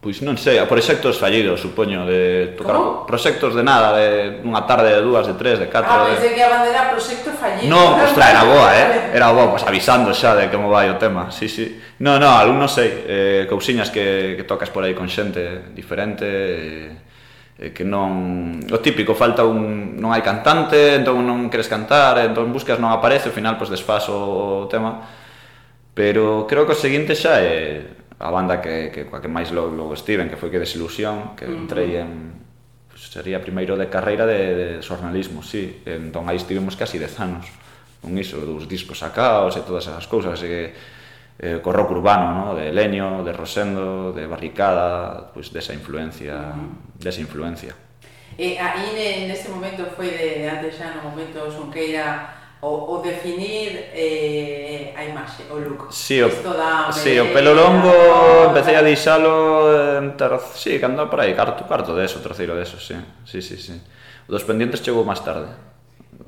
Pois non sei, a proxectos fallidos, supoño, de tocar Como? proxectos de nada, de unha tarde, de dúas, de tres, de catro... Ah, pensei que a bandera proxecto fallido. No, ostra, era boa, eh? Era boa, pois pues, avisando xa de como vai o tema, sí, sí. No, no, algún non sei, eh, cousiñas que, que tocas por aí con xente diferente, eh, eh que non... O típico, falta un... non hai cantante, entón non queres cantar, entón buscas, non aparece, ao final, pois pues, desfaz o tema. Pero creo que o seguinte xa é a banda que, que coa que máis logo, logo estiven, que foi que desilusión, que entrei en pues, sería primeiro de carreira de, de xornalismo, sí, entón aí estivemos casi 10 anos con iso, dos discos sacaos e todas esas cousas, e eh, co rock urbano, no? de Leño, de Rosendo, de Barricada, pues, desa influencia, desa influencia. E aí nese momento foi de, de antes xa no momento Sonqueira o, o definir eh, a imaxe, o look. Si, sí, o, da, sí, o pelo longo, empecé a deixalo terceiro, sí, que andaba por aí, carto, carto de eso, terceiro de eso, sí. Sí, sí, sí. O dos pendientes chegou máis tarde.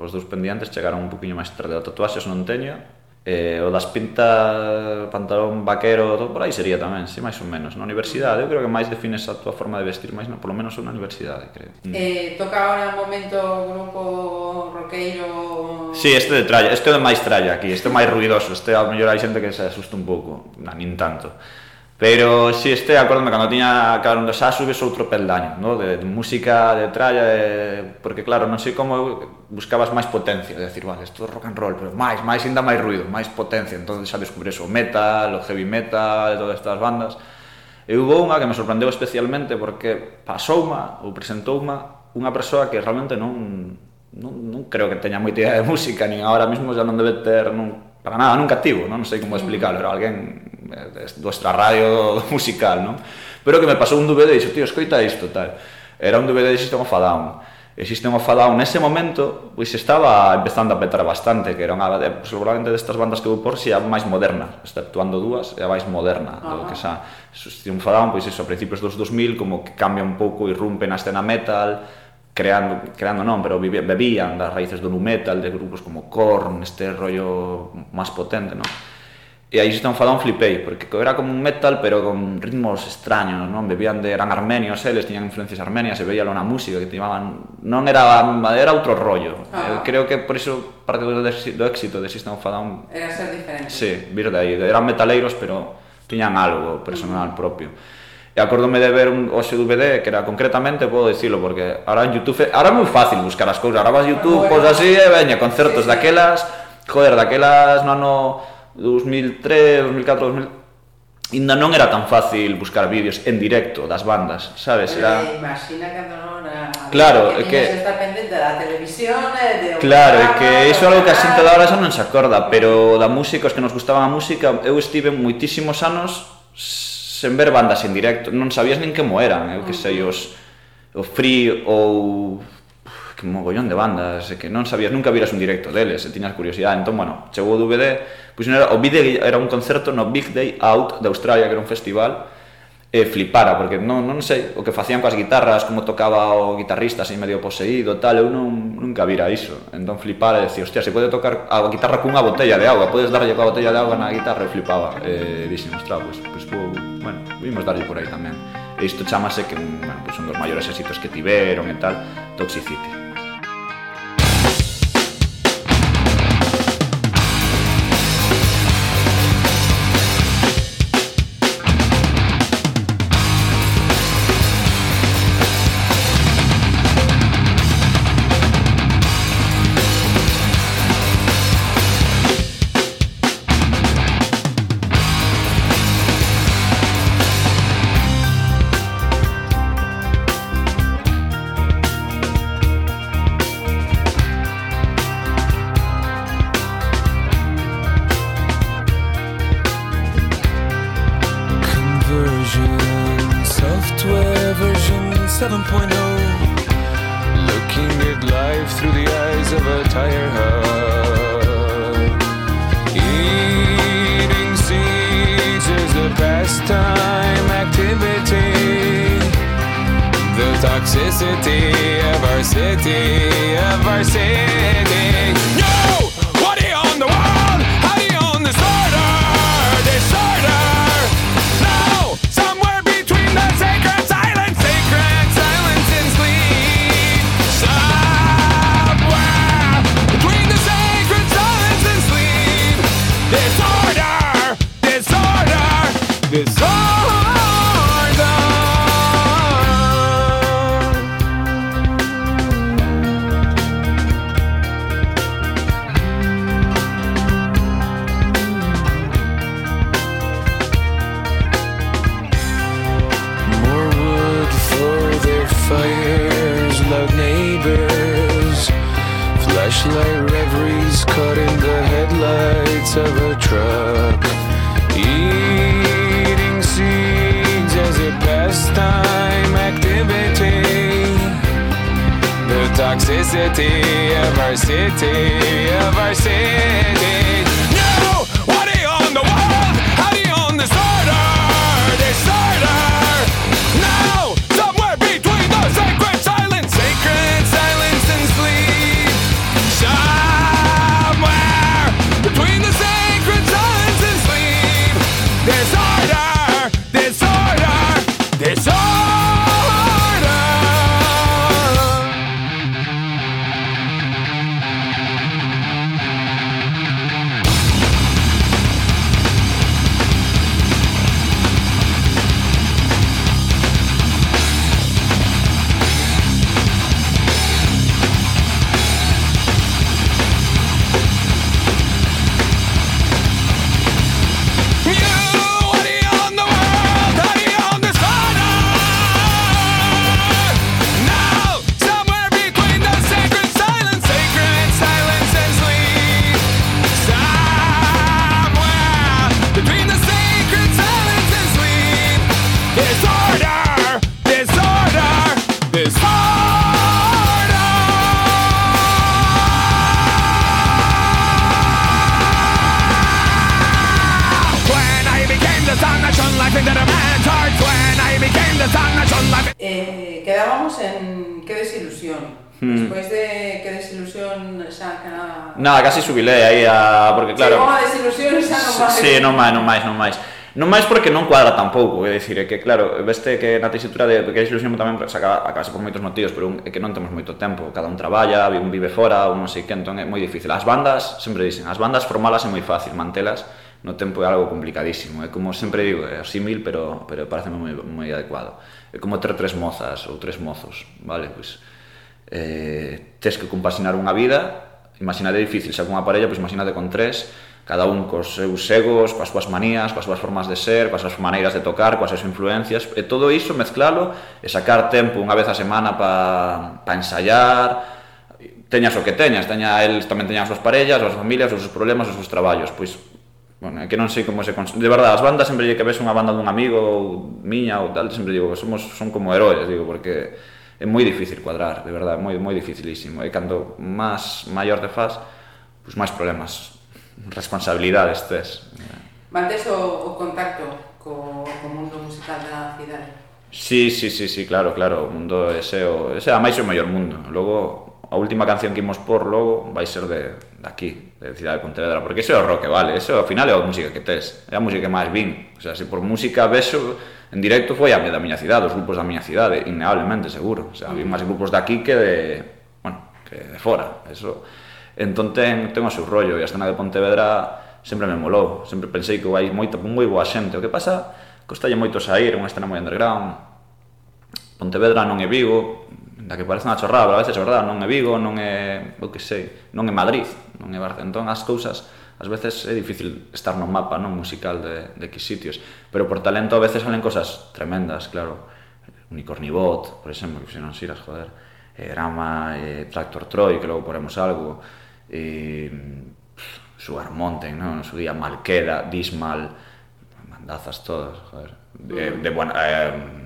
Os dos pendientes chegaron un poquinho máis tarde. O tatuaxes non teño, eh, o das pintas, pantalón vaquero, todo por aí sería tamén, si, sí, máis ou menos. Na universidade, eu creo que máis defines a tua forma de vestir, máis, no, polo menos na universidade, creo. Eh, toca agora un momento o grupo roqueiro Sí, este de tralla, este é máis tralla aquí, este é máis ruidoso, este ao mellor hai xente que se asusta un pouco, na, nin tanto. Pero si sí, este, acórdame, cando tiña cada un dos subes outro peldaño, no? de, de música, de tralla, de... porque claro, non sei como buscabas máis potencia, de decir, vale, isto é rock and roll, pero máis, máis ainda máis ruido, máis potencia, entonces xa descubres o metal, o heavy metal, todas estas bandas. E hubo unha que me sorprendeu especialmente porque pasouma ou presentouma unha persoa que realmente non non, non creo que teña moita idea de música, nin agora mesmo xa non debe ter non, para nada, nunca tivo, non, non sei como mm. explicarlo, era alguén eh, do radio musical, non? Pero que me pasou un DVD e dixo, tío, escoita isto, tal. Era un DVD de System of a Down. E System of a Down, nese momento, pois estaba empezando a petar bastante, que era unha, pues, eh, seguramente destas bandas que vou por si a máis moderna, exceptuando dúas, é a máis moderna, Ajá. do que xa System of a Down, pois iso, a principios dos 2000, como que cambia un pouco, irrumpe na escena metal, creando, creando non, pero bebían das raíces do nu metal, de grupos como Korn, este rollo máis potente, non? E aí están falando flipei, porque era como un metal, pero con ritmos extraños, non? Bebían de, eran armenios eles, tiñan influencias armenias, se veía na música que timaban... Non era, era outro rollo. Ah. Eu creo que por iso parte do, do éxito de System of a Down... Era ser diferente. Sí, vir de aí. Eran metaleiros, pero tiñan algo personal propio. E acordome de ver un hoxe DVD que era concretamente, podo dicilo, porque ahora en Youtube, ahora é moi fácil buscar as cousas, ahora vas Youtube, pois así, e veña, concertos daquelas, joder, daquelas no ano 2003, 2004, 2000 Inda non era tan fácil buscar vídeos en directo das bandas, sabes? Era... Imagina cando non era... Claro, é que... estar pendente da televisión e de... Claro, é que iso é algo que a xente da hora xa non se acorda, pero da música, os que nos gustaba a música, eu estive moitísimos anos sen ver bandas en directo, non sabías nin como eran, eu que sei, os o Free ou que mogollón de bandas, e que non sabías, nunca viras un directo deles, e tiñas curiosidade. Entón, bueno, chegou o DVD, pois era, o vídeo era un concerto no Big Day Out de Australia, que era un festival, e flipara, porque non, non sei o que facían coas guitarras, como tocaba o guitarrista así medio poseído, tal, eu non, nunca vira iso. Entón flipara e decía, hostia, se pode tocar a guitarra cunha botella de agua, podes darlle coa botella de agua na guitarra e flipaba. E dixen, ostras, pois, pues, pois, pues, bueno, vimos darlle por aí tamén. E isto chamase que bueno, pues un dos maiores éxitos que tiveron e tal, Toxicity. Hmm. Despois de que desilusión xa que Nada, casi subilei aí a... Porque claro... Chegou a desilusión xa non máis. Sí, non máis, non máis, non máis. Non máis porque non cuadra tampouco, é dicir, é que claro, veste que na tesitura de que desilusión tamén se acaba, acabase por moitos motivos, pero un, é que non temos moito tempo, cada un traballa, un vive fora, un non sei que, entón é moi difícil. As bandas, sempre dicen, as bandas formalas é moi fácil, mantelas no tempo é algo complicadísimo, é como sempre digo, é símil, pero, pero parece moi, moi adecuado. É como ter tres mozas ou tres mozos, vale, pois... Pues, eh, tes que compaxinar unha vida, imaginade difícil, xa con unha parella, pois imaginade con tres, cada un cos seus egos, coas súas manías, coas súas formas de ser, coas súas maneiras de tocar, coas súas influencias, e todo iso mezclalo e sacar tempo unha vez a semana para pa ensaiar, teñas o que teñas, teña el tamén teñan as súas parellas, as súas familias, os seus problemas, os seus traballos, pois Bueno, é que non sei como se cons... De verdade, as bandas sempre lle que ves unha banda dun amigo ou miña ou tal, sempre digo, somos son como heróis, digo, porque é moi difícil cuadrar, de verdade, moi moi dificilísimo. E cando máis maior te faz, pois máis problemas, responsabilidades tes. Mantes o, o contacto co, co mundo musical da cidade? Sí, sí, sí, sí, claro, claro, o mundo ese, o, ese é a máis o maior mundo. Logo, a última canción que imos por logo vai ser de, de aquí, de Cidade de Pontevedra, porque iso é o rock, vale, ese ao final é a música que tes, é a música que máis vin. O sea, se por música vexo, en directo foi a da miña cidade, os grupos da miña cidade, innegablemente seguro. O sea, había máis grupos de aquí que de, bueno, que de fora. Eso. Entón ten, ten o seu rollo e a escena de Pontevedra sempre me molou. Sempre pensei que vai moito, moi boa xente. O que pasa, costalle moito sair, é unha escena moi underground. Pontevedra non é Vigo, da que parece unha chorrada, pero a veces é verdade, non é Vigo, non é, o que sei, non é Madrid, non é Barcelona. Entón as cousas ás veces é difícil estar no mapa non musical de, de que sitios, pero por talento a veces salen cosas tremendas, claro. Unicornibot, por exemplo, que se non siras, joder, eh, eh, Tractor Troy, que logo poremos algo, eh, Sugar Mountain, non? No su día Malqueda, Dismal, bandazas todas, joder. De, de buena... Eh,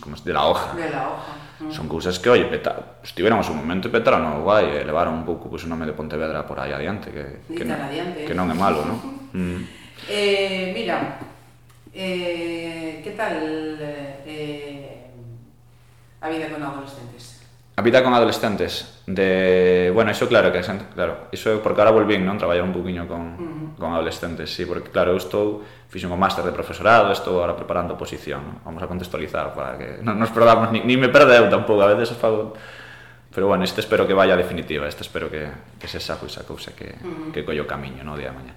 como es, de la hoja. De la hoja. Mm. Son cousas que, oi, peta, estiveron a su momento e petaron no guai e levaron un pouco pois, pues, o nome de Pontevedra por aí adiante, que, que, non, adiante. que non é malo, non? Mm. Eh, mira, eh, que tal eh, eh a vida con adolescentes? vida con adolescentes de bueno, iso claro que claro, iso é porque ahora volvín, non, traballar un poquinho con, uh -huh. con adolescentes, sí, porque claro, eu estou fixen un máster de profesorado, estou ahora preparando oposición, vamos a contextualizar para que non nos perdamos, ni, ni me perdeu tampouco, a veces fago Pero bueno, este espero que vaya definitiva, este espero que, que se saco esa cousa que, uh -huh. que collo camiño no día de mañá.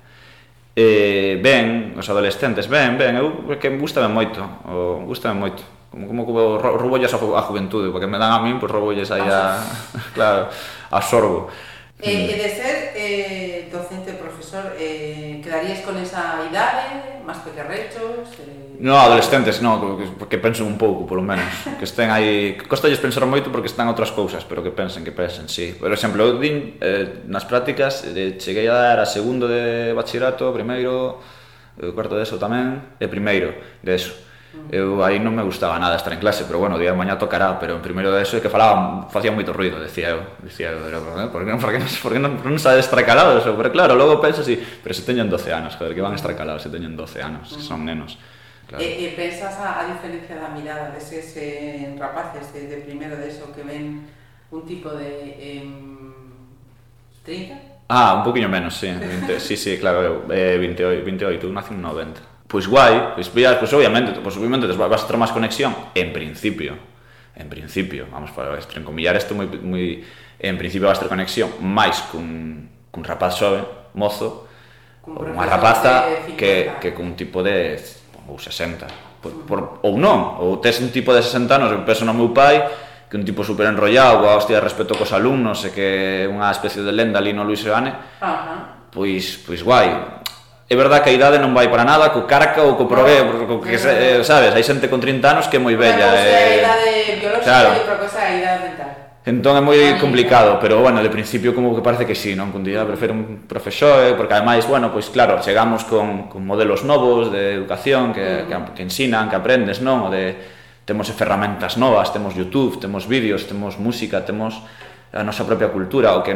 Eh, ben, os adolescentes, ben, ben, eu que gustame moito, o, gustame moito como, como, como roubolles a, a juventude, porque me dan a min, pois pues, roubolles aí a, claro, absorbo. sorbo. Eh, e, de ser eh, docente, profesor, eh, quedarías con esa idade, máis pequerrechos? Eh... No, adolescentes, no, que, que pensen un pouco, polo menos. Que estén aí... Costalles pensar moito porque están outras cousas, pero que pensen, que pensen, sí. Por exemplo, eu din, eh, nas prácticas, eh, cheguei a dar a segundo de bachillerato, primeiro, o cuarto de eso tamén, e primeiro de eso Eu aí non me gustaba nada estar en clase, pero bueno, día de mañá tocará, pero en primeiro de eso é que falaban, facía moito ruido, decía eu, decía eu, era, por que, eh, por que, por que non, non sabes estar eso, Pero claro, logo penso así, pero se teñen 12 anos, joder, que van a estar calados se teñen 12 anos, se son nenos. Claro. E, e pensas a, a diferencia da mirada deses eh, rapaces de, de primeiro de eso que ven un tipo de eh, 30? Ah, un poquinho menos, sí, 20, sí, sí, claro, eu, eh, 28, 28, eu nací en 90 pois guai, pois pillas, pois obviamente, pois obviamente vas a ter máis conexión, en principio, en principio, vamos para encomillar isto moi, moi, en principio vas ter conexión máis cun, cun rapaz xove, mozo, ou unha rapaza que, que cun tipo de ou 60, por, por, ou non, ou tes un tipo de 60 anos, eu penso no meu pai, que un tipo super enrollado, coa hostia de respeto cos alumnos, e que unha especie de lenda ali no Luis Seoane, pois, pois guai, é verdad que a idade non vai para nada, co carca ou co prove, co que, eh, sabes, hai xente con 30 anos que é moi bella. Unha eh, a idade biolóxica claro. e outra cosa é a idade mental. Entón é moi complicado, pero bueno, de principio como que parece que sí, non? Con día prefiro un profesor, eh? porque ademais, bueno, pois claro, chegamos con, con modelos novos de educación que, uh -huh. que, que ensinan, que aprendes, non? O de, temos ferramentas novas, temos YouTube, temos vídeos, temos música, temos a nosa propia cultura, o que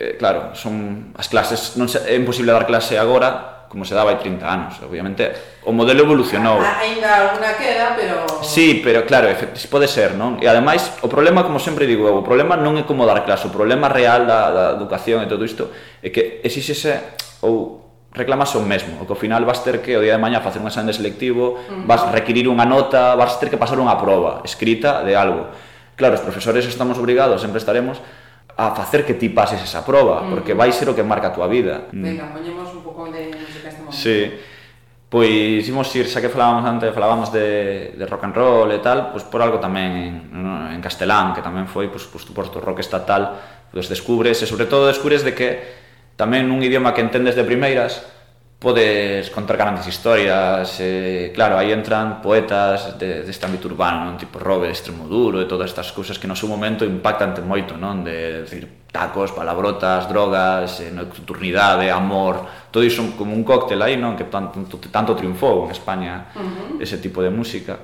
eh, claro, son as clases non se, é imposible dar clase agora como se daba hai 30 anos, obviamente o modelo evolucionou. Ainda alguna queda, pero Sí, pero claro, pode ser, non? E ademais, o problema, como sempre digo, o problema non é como dar clase, o problema real da, da educación e todo isto é que exixese ou reclamas o mesmo, o que ao final vas ter que o día de mañá facer un exame selectivo, vas requirir unha nota, vas ter que pasar unha proba escrita de algo. Claro, os profesores estamos obrigados, sempre estaremos a facer que ti pases esa proba, mm. porque vai ser o que marca a túa vida. Venga, mm. poñemos un pouco de música este momento. Sí. Pois imos ir, xa que falábamos antes, falábamos de, de rock and roll e tal, pois por algo tamén en, en castelán, que tamén foi, pois, pois, por tu rock estatal, pois descubres, e sobre todo descubres de que tamén un idioma que entendes de primeiras, podes contar grandes historias, eh, claro, aí entran poetas de, deste ámbito urbano, non? tipo Robe, Extremoduro e todas estas cousas que no seu momento impactan te moito, non? De, de decir, tacos, palabrotas, drogas, eh, nocturnidade, amor, todo iso como un cóctel aí, non? Que tanto, tanto triunfou en España uh -huh. ese tipo de música.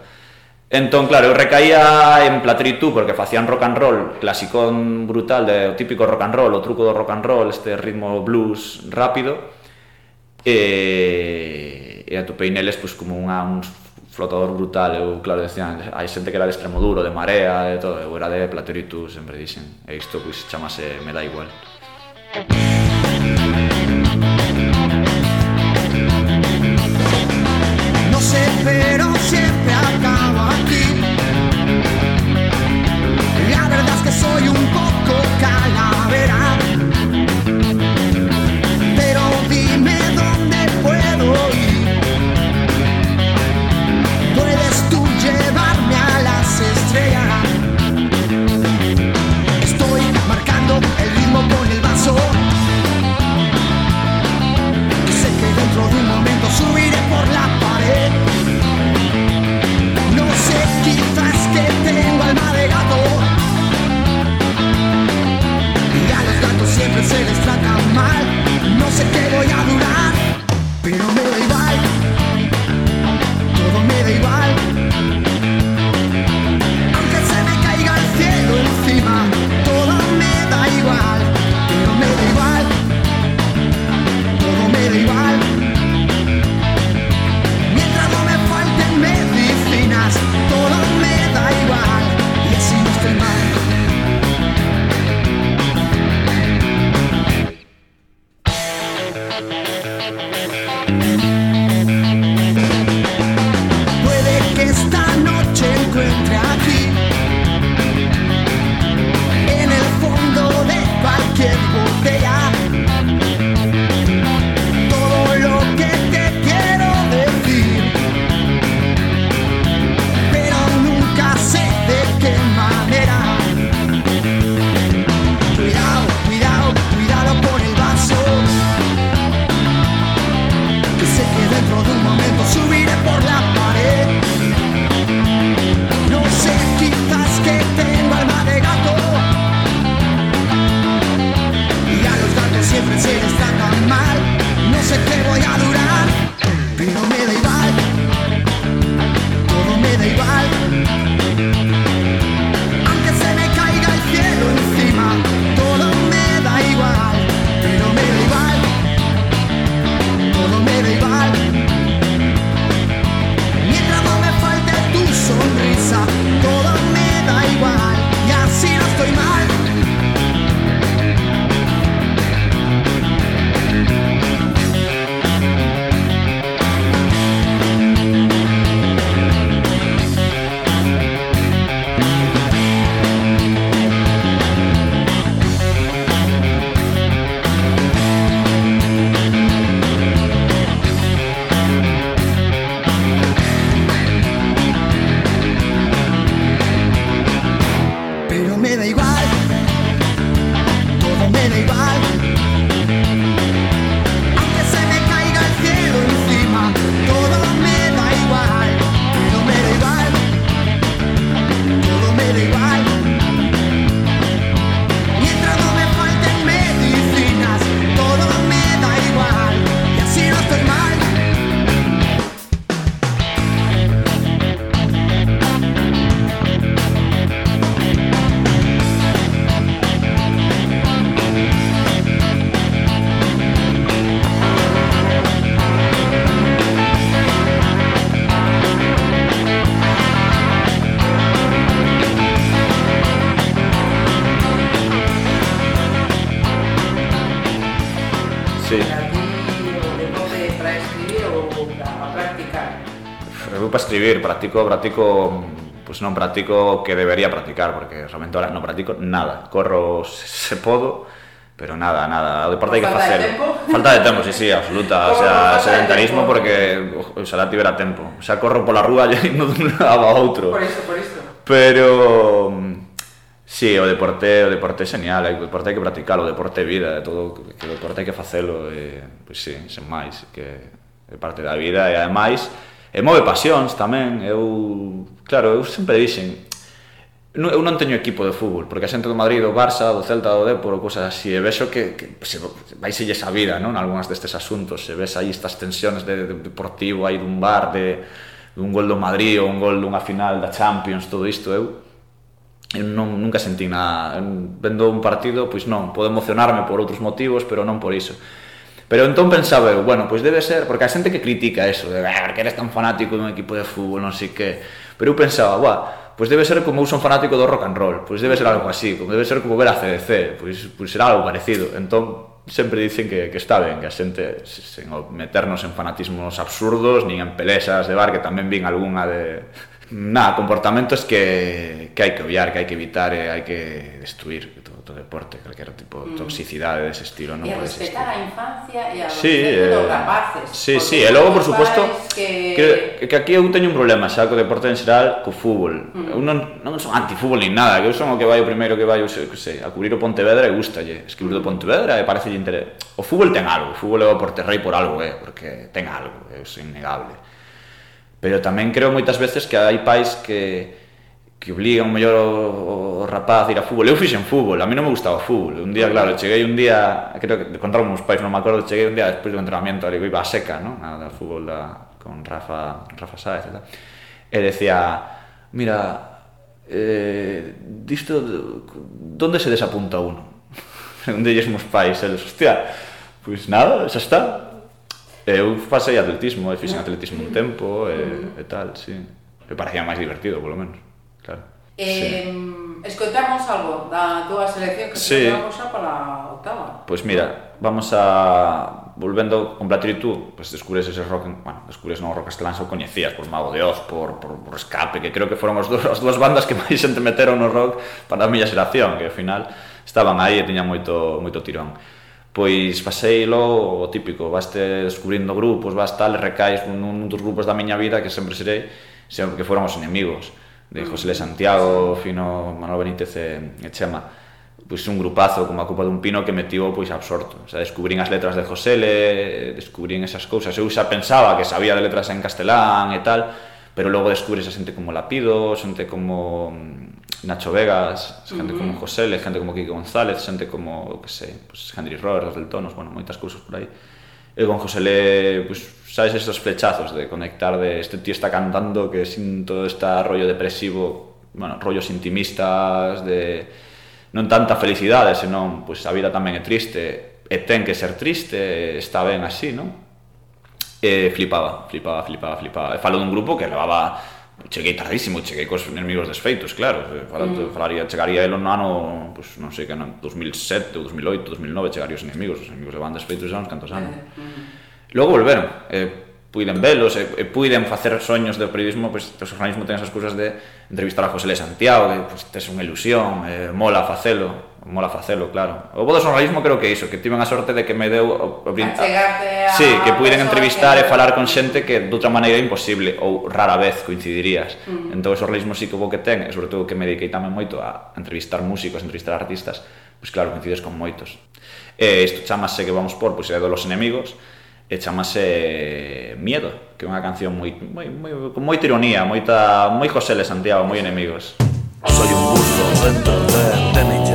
Entón, claro, eu recaía en Platritú porque facían rock and roll, clasicón brutal, de, o típico rock and roll, o truco do rock and roll, este ritmo blues rápido, e, e atopei neles pois, como unha, un flotador brutal. Eu claro decían hai xente que era de extremo duro de marea de todo. Eu era de platero sempre dixen. E isto pois chamase me da igual Música recibir, practico, practico, pues non practico que debería practicar, porque realmente ahora non practico nada, corro se podo, pero nada, nada, o deporte hai que facer. Falta de tempo, sí, sí, absoluta, o sea, sedentarismo porque o sea, la tibera tempo. O sea, corro pola rúa e do a outro. Por isto, por isto. Pero Sí, o deporte, o deporte é genial, o deporte hai que practicar, o deporte é vida, todo, que o deporte hai que facelo, eh, e, pois sí, sen máis, que é parte da vida e ademais E move pasións tamén, eu, claro, eu sempre dixen, non, eu non teño equipo de fútbol, porque a xente do Madrid, do Barça, do Celta, do Depor, ou cosas así, e vexo que, que se, vai selle a vida, non? Algúnas destes asuntos, se ves aí estas tensiones de, de deportivo, aí dun bar, de, dun gol do Madrid ou un gol dunha final da Champions, todo isto, eu eu non, nunca sentí nada vendo un partido, pois non, podo emocionarme por outros motivos, pero non por iso Pero entón pensaba eu, bueno, pois debe ser, porque a xente que critica eso, de, ah, que eres tan fanático dun equipo de fútbol, non sei que... Pero eu pensaba, buah, pois debe ser como eu son fanático do rock and roll, pois debe ser algo así, como debe ser como ver a CDC, pois, pois será algo parecido. Entón, sempre dicen que, que está ben, que a xente sen meternos en fanatismos absurdos, nin en pelesas de bar, que tamén vin algunha de... Nada, comportamentos que, que hai que obviar, que hai que evitar, e hai que destruir. Que todo do deporte, calquera tipo de mm. toxicidade dese estilo non e pode existir. E respetar a infancia e a sí, eh, dos rapaces. Sí, sí, e logo, por suposto, que... que... que aquí eu teño un problema xa co deporte en xeral, co fútbol. Mm. Eu non, non son antifútbol nin nada, que eu son o que vai o primeiro que vai, eu sei, que sei, a cubrir o Pontevedra e gustalle, escribir do Pontevedra e parece interés. O fútbol ten algo, o fútbol é o Porterrei por algo, eh, porque ten algo, é innegable. Pero tamén creo moitas veces que hai pais que que obligan mellor o, o rapaz a ir a fútbol. Eu fixen fútbol, a mí non me gustaba o fútbol. Un día, ah. claro, cheguei un día, creo que contaron meus pais, non me acordo, cheguei un día despois do entrenamiento, ali, iba a seca, non? A, da fútbol da, con Rafa, Rafa Sáez e tal. E decía, mira, eh, disto, donde se desapunta uno? onde lles meus pais, eles, hostia, pois nada, xa está. Eu pasei atletismo, e fixen atletismo un tempo, e, e tal, sí. Me parecía máis divertido, polo menos. Eh, sí. Escoitamos algo da túa selección que sí. xa para a octava. Pois pues mira, vamos a volvendo con Platitude, pues descubres ese rock, bueno, descubres non, rock castelán, xa o coñecías por Mago de Oz, por, por, por Escape, que creo que foron os dos, as dúas bandas que máis xente meteron no rock para a miña xeración, que ao final estaban aí e tiñan moito, moito tirón pois paseilo o típico, vaste descubrindo grupos, vas tal, e recaes nun dos grupos da miña vida que sempre serei, sempre que foron os enemigos de José Santiago, Fino, Manuel Benítez e, e Chema pois un grupazo como a Copa dun Pino que me tivo pois absorto. O sea, descubrín as letras de Josele, descubrín esas cousas. Eu xa pensaba que sabía de letras en castelán e tal, pero logo descubres a xente como Lapido, xente como mm, Nacho Vegas, xente uh -huh. como Josele, xente como Kike González, xente como, que sei, pois, Henry Roberts, del Tonos, bueno, moitas cousas por aí e con José Le, pues, sabes esos flechazos de conectar de este tío está cantando que sin todo este rollo depresivo, bueno, rollos intimistas de non tanta felicidade, senón pues, a vida tamén é triste, e ten que ser triste, está ben así, non? E flipaba, flipaba, flipaba, flipaba. E falo dun grupo que levaba cheguei tardísimo, cheguei cos enemigos desfeitos, claro, eh, falando, mm. falaría, chegaría el no ano, pues, non sei que ano, 2007, ou 2008, 2009, chegaría os enemigos, os enemigos levan desfeitos xa uns cantos anos. Eh, mm. Logo volveron, eh, puiden velos, e, e puiden facer soños do periodismo, pois pues, o organismo ten esas cousas de entrevistar a José Le Santiago, que pues, tes unha ilusión, eh, mola facelo, mola facelo, claro. O bo do xornalismo creo que é iso, que tiven a sorte de que me deu eh, o, o brin... a... Sí, que puiden entrevistar que... e falar con xente que de outra maneira é imposible ou rara vez coincidirías. Uh -huh. Entón o xornalismo sí que o bo que ten, e sobre todo que me dediquei tamén moito a entrevistar músicos, a entrevistar artistas, pois pues claro, coincides con moitos. E isto chamase que vamos por, pois pues, é do los enemigos, e chamase eh, Miedo, que é unha canción moi, moi, moi, con moita ironía, moita, moi José Le Santiago, moi enemigos. Soy un buzo dentro de, de mi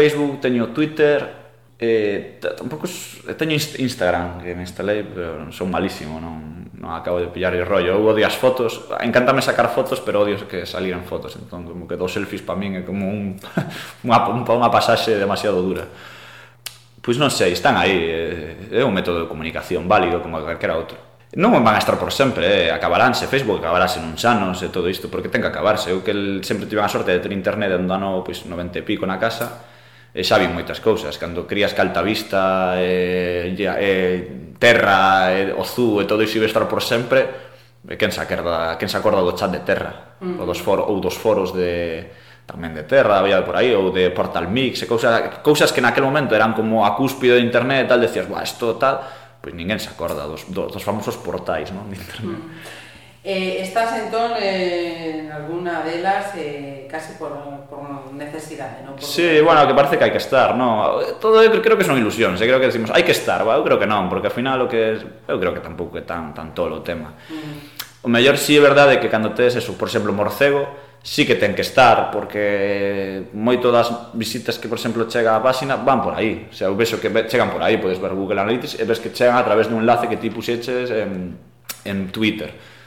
Facebook, teño Twitter, eh, tampouco teño Instagram que me instalei, pero son malísimo, non, non acabo de pillar o rollo. Eu odio as fotos, encantame sacar fotos, pero odio que saliran fotos, entón como que dos selfies para min é como un unha, unha pasaxe demasiado dura. Pois non sei, están aí, é un método de comunicación válido como calquera outro. Non van a estar por sempre, eh? acabaránse, Facebook acabarase nuns anos e todo isto, porque ten que acabarse. Eu que sempre tive a sorte de ter internet andando pois, 90 e pico na casa, e xa vin moitas cousas, cando crías Caltavista, e, e, Terra, e, Ozú e todo iso iba estar por sempre, e quen se acorda, quen se acorda do chat de Terra, mm. ou, dos foros, ou dos foros de tamén de Terra, había por aí, ou de Portal Mix, e cousas, cousas que naquel momento eran como a cúspide de internet, tal, decías, buah, isto tal, pois ninguén se acorda dos, dos, dos famosos portais, non, de internet. Mm. Eh, estás entón eh, en alguna delas eh, casi por, por necesidade, non? Por... Sí, bueno, que parece que hai que estar, non? Todo eu creo que son ilusións, eu creo que decimos hai que estar, va? eu creo que non, porque ao final o que eu creo que tampouco é tan, tan tolo o tema. Mm. O mellor si sí, é verdade que cando tes eso, por exemplo, morcego, sí que ten que estar, porque moito das visitas que, por exemplo, chega á páxina van por aí. O sea, eu vexo que chegan por aí, podes ver Google Analytics e ves que chegan a través dun enlace que ti puxeches en, en Twitter.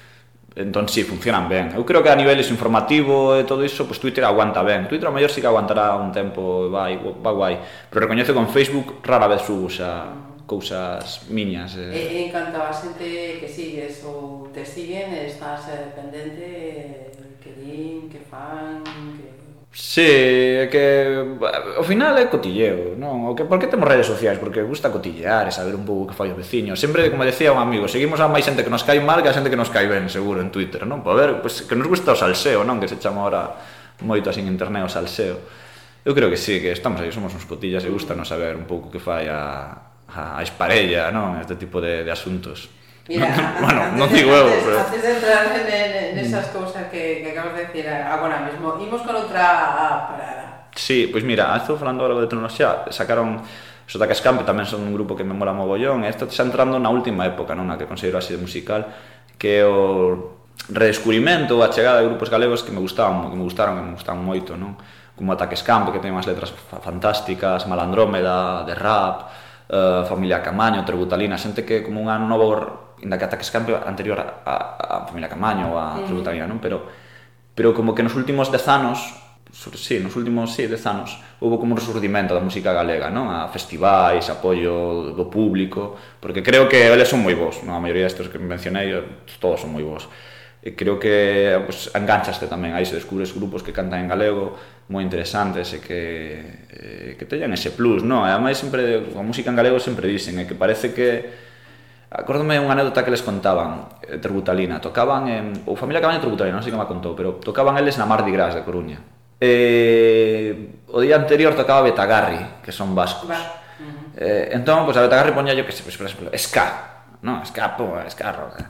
Entón, si, sí, funcionan ben. Eu creo que a niveles informativo e todo iso, pois Twitter aguanta ben. Twitter ao mellor sí que aguantará un tempo, vai, vai guai. Pero recoñezo con Facebook rara vez subo xa cousas miñas. Eh. E, e en canto a xente que sigues ou te siguen, estás eh, pendente eh, que din, que fan, que Sí, é que eh, ao final é cotilleo, non? O que por que temos redes sociais? Porque gusta cotillear, saber un pouco que fai o veciño. Sempre, como decía un amigo, seguimos a máis xente que nos cai mal que a xente que nos cai ben, seguro en Twitter, non? Pois Para ver, pues, que nos gusta o salseo, non? Que se chama ahora moito así en internet o salseo. Eu creo que sí, que estamos aí, somos uns cotillas e gusta nos saber un pouco que fai a, a, a esparella, non? Este tipo de, de asuntos. Mira, bueno, antes, non digo eu, pero... Antes de entrar en, en, en esas cousas que, que acabas de decir ah, agora mesmo, imos con outra parada. Sí, pois pues mira, estou falando agora de tecnoloxía, sacaron Os Ataques Camp tamén son un grupo que me mola mogollón, e está entrando na última época, non na que considero así de musical, que é o redescurimento ou a chegada de grupos galegos que me gustaban, que me gustaron, que me gustaban moito, non? Como Ataques Camp, que ten unhas letras fantásticas, Malandrómeda, de rap, eh, Familia Camaño, Tributalina, xente que como unha novo inda que ataques sempre anterior a, a, a familia Camaño ou a mm. tributaria, non? Pero, pero como que nos últimos dez anos sobre, sí, nos últimos sí, dez anos houve como un resurdimento da música galega, non? A festivais, apoio do público, porque creo que eles son moi bons, non? A maioría destes que mencionei, eh, todos son moi bons. E creo que pues, enganchaste tamén, aí se descubres grupos que cantan en galego, moi interesantes e que, eh, que teñan ese plus, non? E ademais sempre, a música en galego sempre dicen, e que parece que Acórdome unha anécdota que les contaban, eh, Terbutalina, tocaban en... ou familia que van Terbutalina, non sei que me contou, pero tocaban eles na Mardi Gras de Coruña. Eh, o día anterior tocaba Betagarri, que son vascos. Va. Uh -huh. eh, entón, pois pues, a Betagarri poña yo que se, pues, por exemplo, ska, non, ska, po, ska, rock,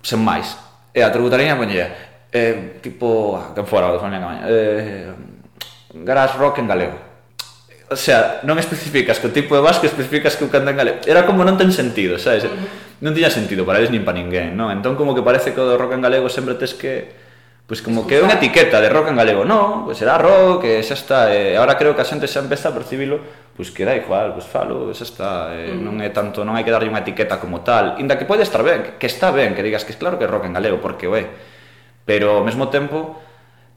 sen máis. E a Terbutalina poñía, eh, tipo, ah, que fora, o de Familia Cabaña. eh, garage rock en galego o sea, non especificas que o tipo de vasco, especificas que o canta en galego. Era como non ten sentido, sabes? Non tiña sentido para eles nin para ninguén, non? Entón como que parece que o do rock en galego sempre tes que Pois pues como que é unha etiqueta de rock en galego, non, pois será era rock, e xa está, e agora creo que a xente xa empeza a percibilo, pois pues que era igual, pois falo, xa está, e non é tanto, non hai que darlle unha etiqueta como tal, inda que pode estar ben, que está ben, que digas que claro que é rock en galego, porque o é, pero ao mesmo tempo,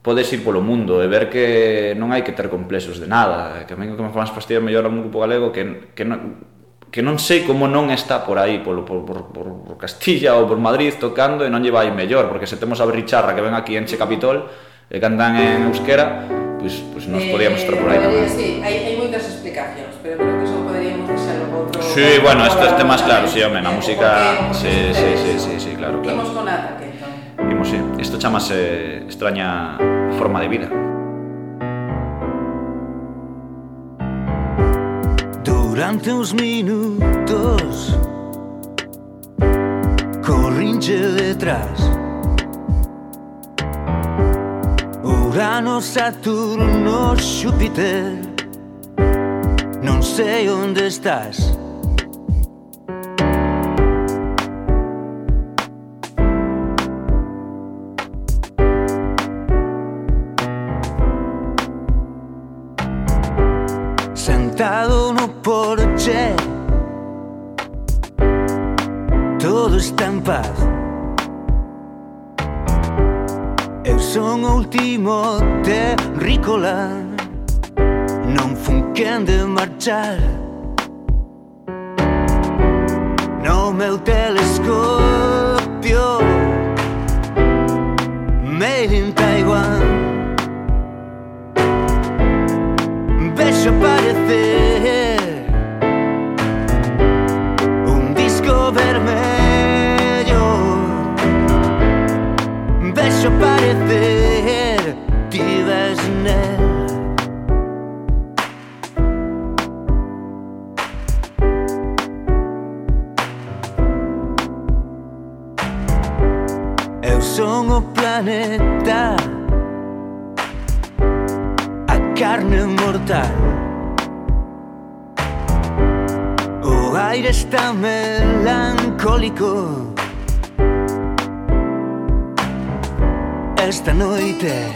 podes ir polo mundo e ver que non hai que ter complexos de nada, que a mí que me fan as pastillas mellor a un grupo galego que, que non, que non sei como non está por aí, por, por, por, por Castilla ou por Madrid tocando e non lle vai mellor, porque se temos a Berricharra que ven aquí en Che Capitol e cantan en euskera, pois, pois nos eh, podíamos estar por aí tamén. Sí, hai, hai moitas explicacións, pero creo que só poderíamos deixarlo outro... Sí, bueno, estes temas, claro, sí, home, na eh, música... Sí, sí, sí, sí, sí, claro, claro. Imos con ataque chamamos. Isto chamase extraña forma de vida. Durante uns minutos Corrinche detrás Urano, Saturno, Xúpiter Non sei onde estás cola. Non fun quen de marchar. No meu telescopio. Made in Taiwan. Vexo aparecer planeta. A carne mortal. O aire está melancólico. Esta noite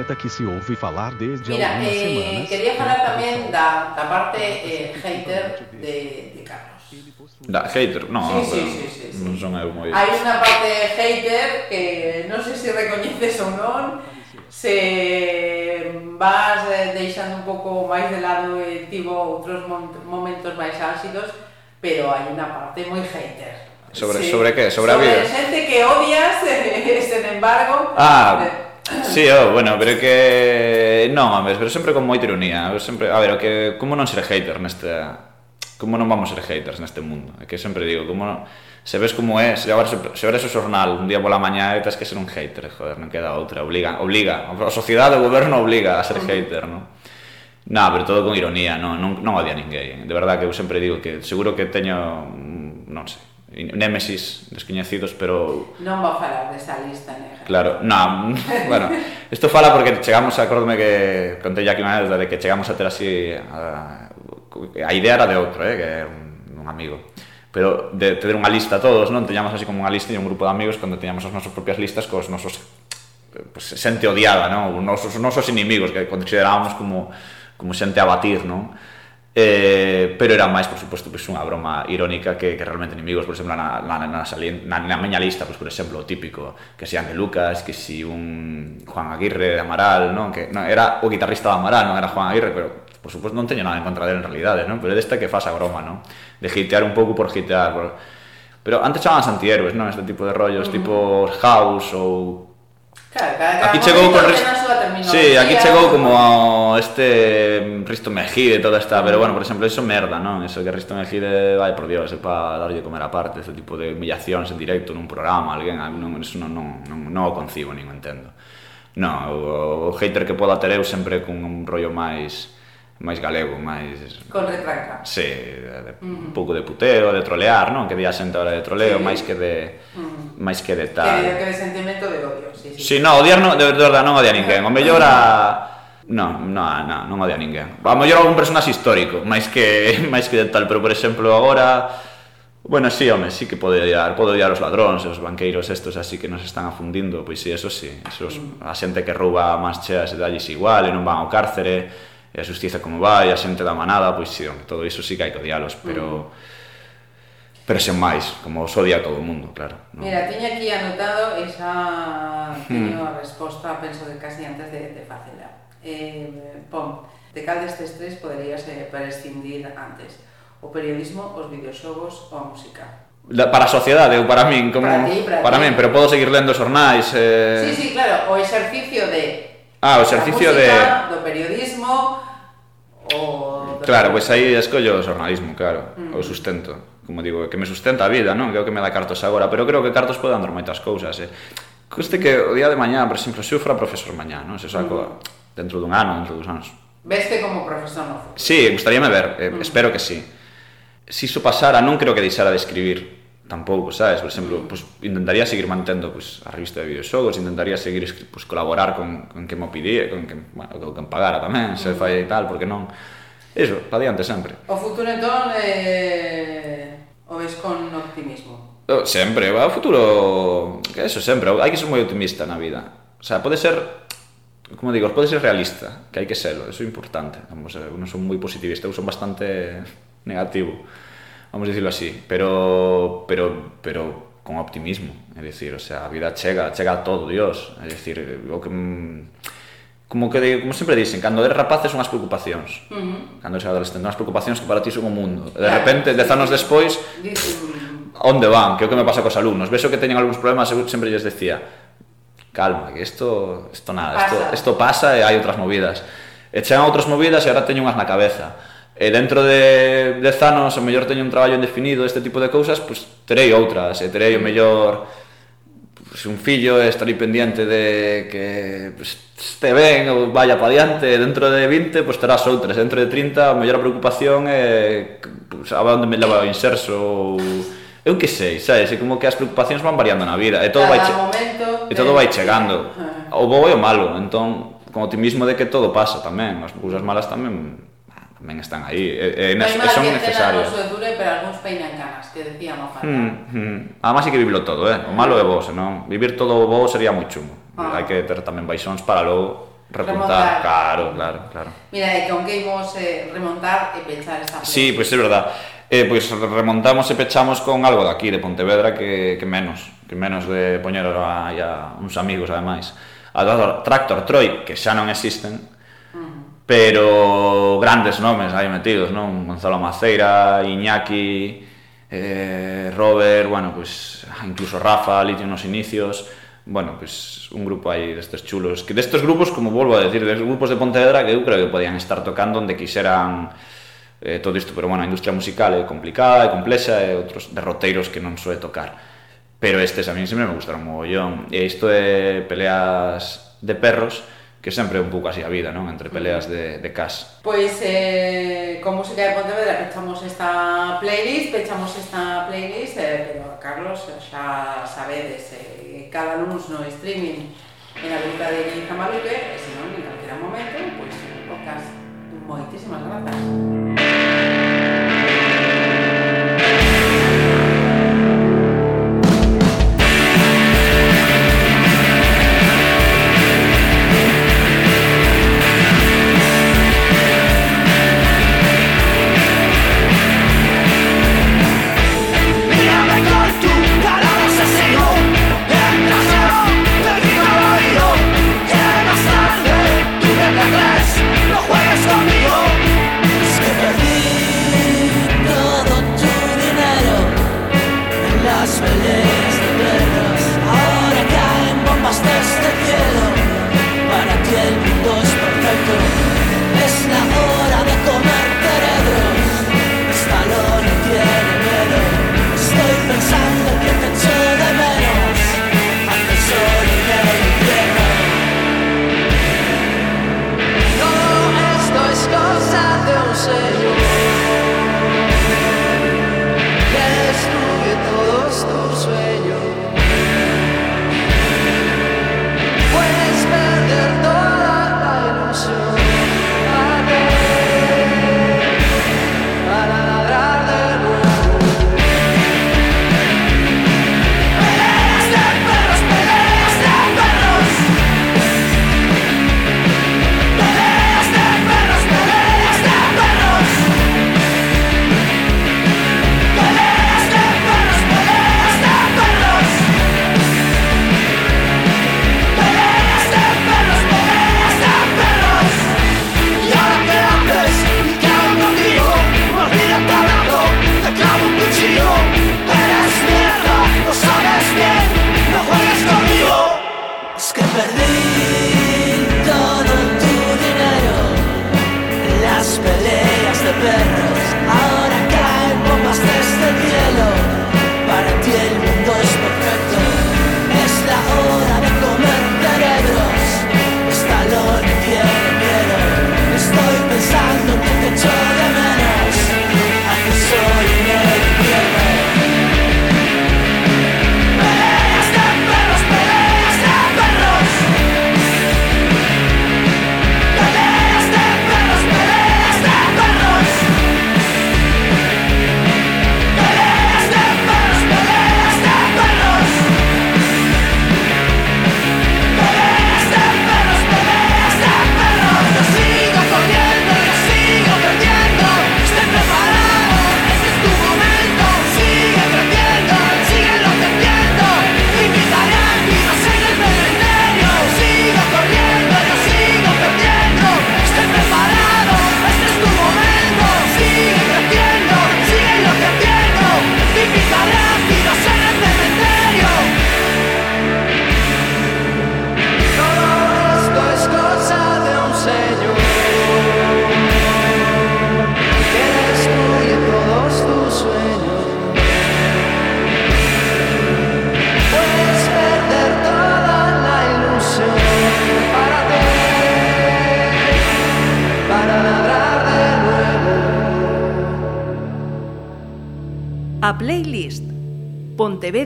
planeta que se ouve falar desde Mira, algumas eh, semanas. Quería falar tamén da, da parte eh, hater de, de Carlos. Da, hater, non, sí, sí, sí, sí, sí. non son eu moi... Hai unha parte hater que non sei se recoñeces ou non, se vas eh, deixando un pouco máis de lado e tivo outros momentos máis ácidos, pero hai unha parte moi hater. Sobre, sí. sobre que? Sobre, sobre a vida. Sobre xente que odias, sen embargo... Ah, eh, Sí, oh, bueno, pero é que non, a ver, pero sempre con moita ironía, a ver, sempre, a ver, o que como non ser hater neste... como non vamos ser haters neste mundo? É que sempre digo, como non, se ves como é, se agora se, se o xornal un día pola mañá e tens que ser un hater, joder, non queda outra, obliga, obliga, a sociedade, o goberno obliga a ser hater, non? Na, pero todo con ironía, non, non, non odia ninguén. De verdad que eu sempre digo que seguro que teño, non sei, Némesis, descoñecidos, pero... Non vou falar desta lista negra. Claro, non, bueno, isto fala porque chegamos, acórdome que contei aquí unha de que chegamos a ter así... A, a idea era de outro, eh, que é un, un amigo. Pero de ter unha lista todos, non? Teñamos así como unha lista e un grupo de amigos cando teñamos as nosas propias listas cos nosos pues, xente odiada, non? Os nosos, os nosos inimigos que considerábamos como, como xente a batir, non? Eh, pero era máis, por suposto, pois unha broma irónica que, que realmente inimigos, por exemplo, na, na, na, salien, na, na meña lista, pois, por exemplo, o típico, que si Ángel Lucas, que si un Juan Aguirre de Amaral, non? que non, era o guitarrista de Amaral, non era Juan Aguirre, pero por suposto non teño nada en contra dele en realidade, non? pero é desta que faz a broma, non? de hitear un pouco por hitear, por... pero antes chamaban antihéroes, non? este tipo de rollos, tipo House ou Claro, cada, cada aquí chegou con res... Sí, aquí chegou como este Risto Mejide toda esta, pero bueno, por exemplo, eso merda, non? Eso que Risto Mejide, vai por Dios, é para darlle comer a parte este tipo de humillacións en directo nun programa, alguén, non, eso non, non, non, non o concibo, nin o entendo. Non, o, o hater que poda ter eu sempre cun un rollo máis máis galego, máis... Con retranca. Sí, de, uh -huh. un pouco de puteo, de trolear, non? Que día xente ahora de troleo, sí. máis que de... Uh -huh. máis que de tal... Que, que de sentimento de odio, sí, sí. Sí, no, odiar non, de verdade non odia ninguén. O mellor a... No, no, no, non odia ninguén. A mellor algún personaxe histórico, máis que máis que de tal, pero por exemplo agora Bueno, sí, home, sí que pode odiar, pode odiar os ladróns, os banqueiros estos así que nos están afundindo, pois sí, eso sí, esos, a xente que rouba máis cheas e dalles igual e non van ao cárcere, e a justiza como vai, a xente da manada, pois sí, todo iso sí que hai que odialos, pero... Mm pero sen máis, como os odia todo o mundo, claro. No? Mira, tiña aquí anotado e xa hmm. teño a resposta, penso que casi antes de, de facela. Eh, pon, de cal destes tres poderías eh, prescindir antes? O periodismo, os videoxogos ou a música? La, para a sociedade ou para min, como para, ti, para, para min, pero podo seguir lendo xornais. Eh... Sí, sí, claro, o exercicio de Ah, o exercicio música, de... do periodismo ou... Claro, pois pues aí escollo o xornalismo, claro, mm. o sustento como digo, que me sustenta a vida, non? Que é o que me dá cartos agora, pero creo que cartos poden dar moitas cousas, eh? Custe que o día de mañá, por exemplo, se eu fora profesor mañá, non? Se saco mm. dentro dun ano, dentro dos anos. Veste como profesor no futuro? Sí, gustaríame ver, eh, mm. espero que sí. Si iso pasara, non creo que deixara de escribir, tampouco, sabes? Por exemplo, pues, intentaría seguir mantendo pues, a revista de videoxogos, intentaría seguir pues, colaborar con, con que me pidía, con que, bueno, con que me pagara tamén, se fai e tal, porque non... Eso, para diante sempre. O futuro entón eh, o ves con optimismo? Oh, sempre, va, o futuro... Que eso, sempre, hai que ser moi optimista na vida. O sea, pode ser como digo, pode ser realista, que hai que serlo, eso é importante. Vamos, eu non son moi positivista, eu son bastante negativo vamos a decirlo así, pero, pero, pero con optimismo, é dicir, o sea, a vida chega, chega a todo, Dios, é dicir, o que mm, como que como sempre dicen, cando eres rapaz son as preocupacións. Uh -huh. Cando eres adolescente, as preocupacións que para ti son o mundo. De repente, dez anos despois, pff, onde van? Que é o que me pasa cos alumnos? Vexo que teñen algúns problemas, eu sempre lles decía, calma, que isto, isto nada, isto, isto pasa e hai outras movidas. E chegan outras movidas e agora teño unhas na cabeza e dentro de 10 anos o mellor teño un traballo indefinido deste tipo de cousas, pois terei outras, e terei o mellor pues, un fillo e estarei pendiente de que pues, este ben ou vaya pa diante, e dentro de 20 pois terás outras, dentro de 30 a mellor preocupación é pues, a onde me leva o inserso ou eu que sei, sabes, é como que as preocupacións van variando na vida, e todo Cada vai che... momento, e todo vai chegando. O bo e o malo, entón, con optimismo de que todo pasa tamén, as cousas malas tamén tamén están aí e, e, e son necesarios. Hai dure, pero algúns peinan canas, que decía Mofata. Mm, mm. Además hai que vivilo todo, eh? o malo é vos, non? Vivir todo vos sería moi chungo. Ah. Hai que ter tamén baixóns para logo remontar. Claro, claro, claro. Mira, é que imos eh, remontar e pechar esta. Sí, pois pues é verdad. Eh, pois pues remontamos e pechamos con algo de aquí, de Pontevedra, que, que menos. Que menos de poñer a, a uns amigos, ademais. A Tractor Troy, que xa non existen, pero grandes nomes aí metidos, non? Gonzalo Maceira, Iñaki, eh, Robert, bueno, pues, incluso Rafa, Litio nos inicios, bueno, pues un grupo aí destes chulos, que destes grupos, como volvo a decir, destes grupos de Pontevedra que eu creo que podían estar tocando onde quixeran eh, todo isto, pero bueno, a industria musical é complicada, eh, é complexa, e eh, outros derroteiros que non soe tocar. Pero estes a mí sempre me gustaron mogollón, e isto é peleas de perros, que sempre é un pouco así a vida, non? Entre peleas de, de cas. Pois, eh, con música de Pontevedra pechamos esta playlist, pechamos esta playlist, eh, pero Carlos, xa sabedes, eh, cada lunes no streaming en a ruta de Guilherme Maluque, e se non, en calquera momento, pois, pues, podcast. Moitísimas grazas.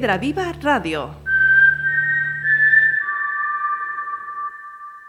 Piedra Viva Radio.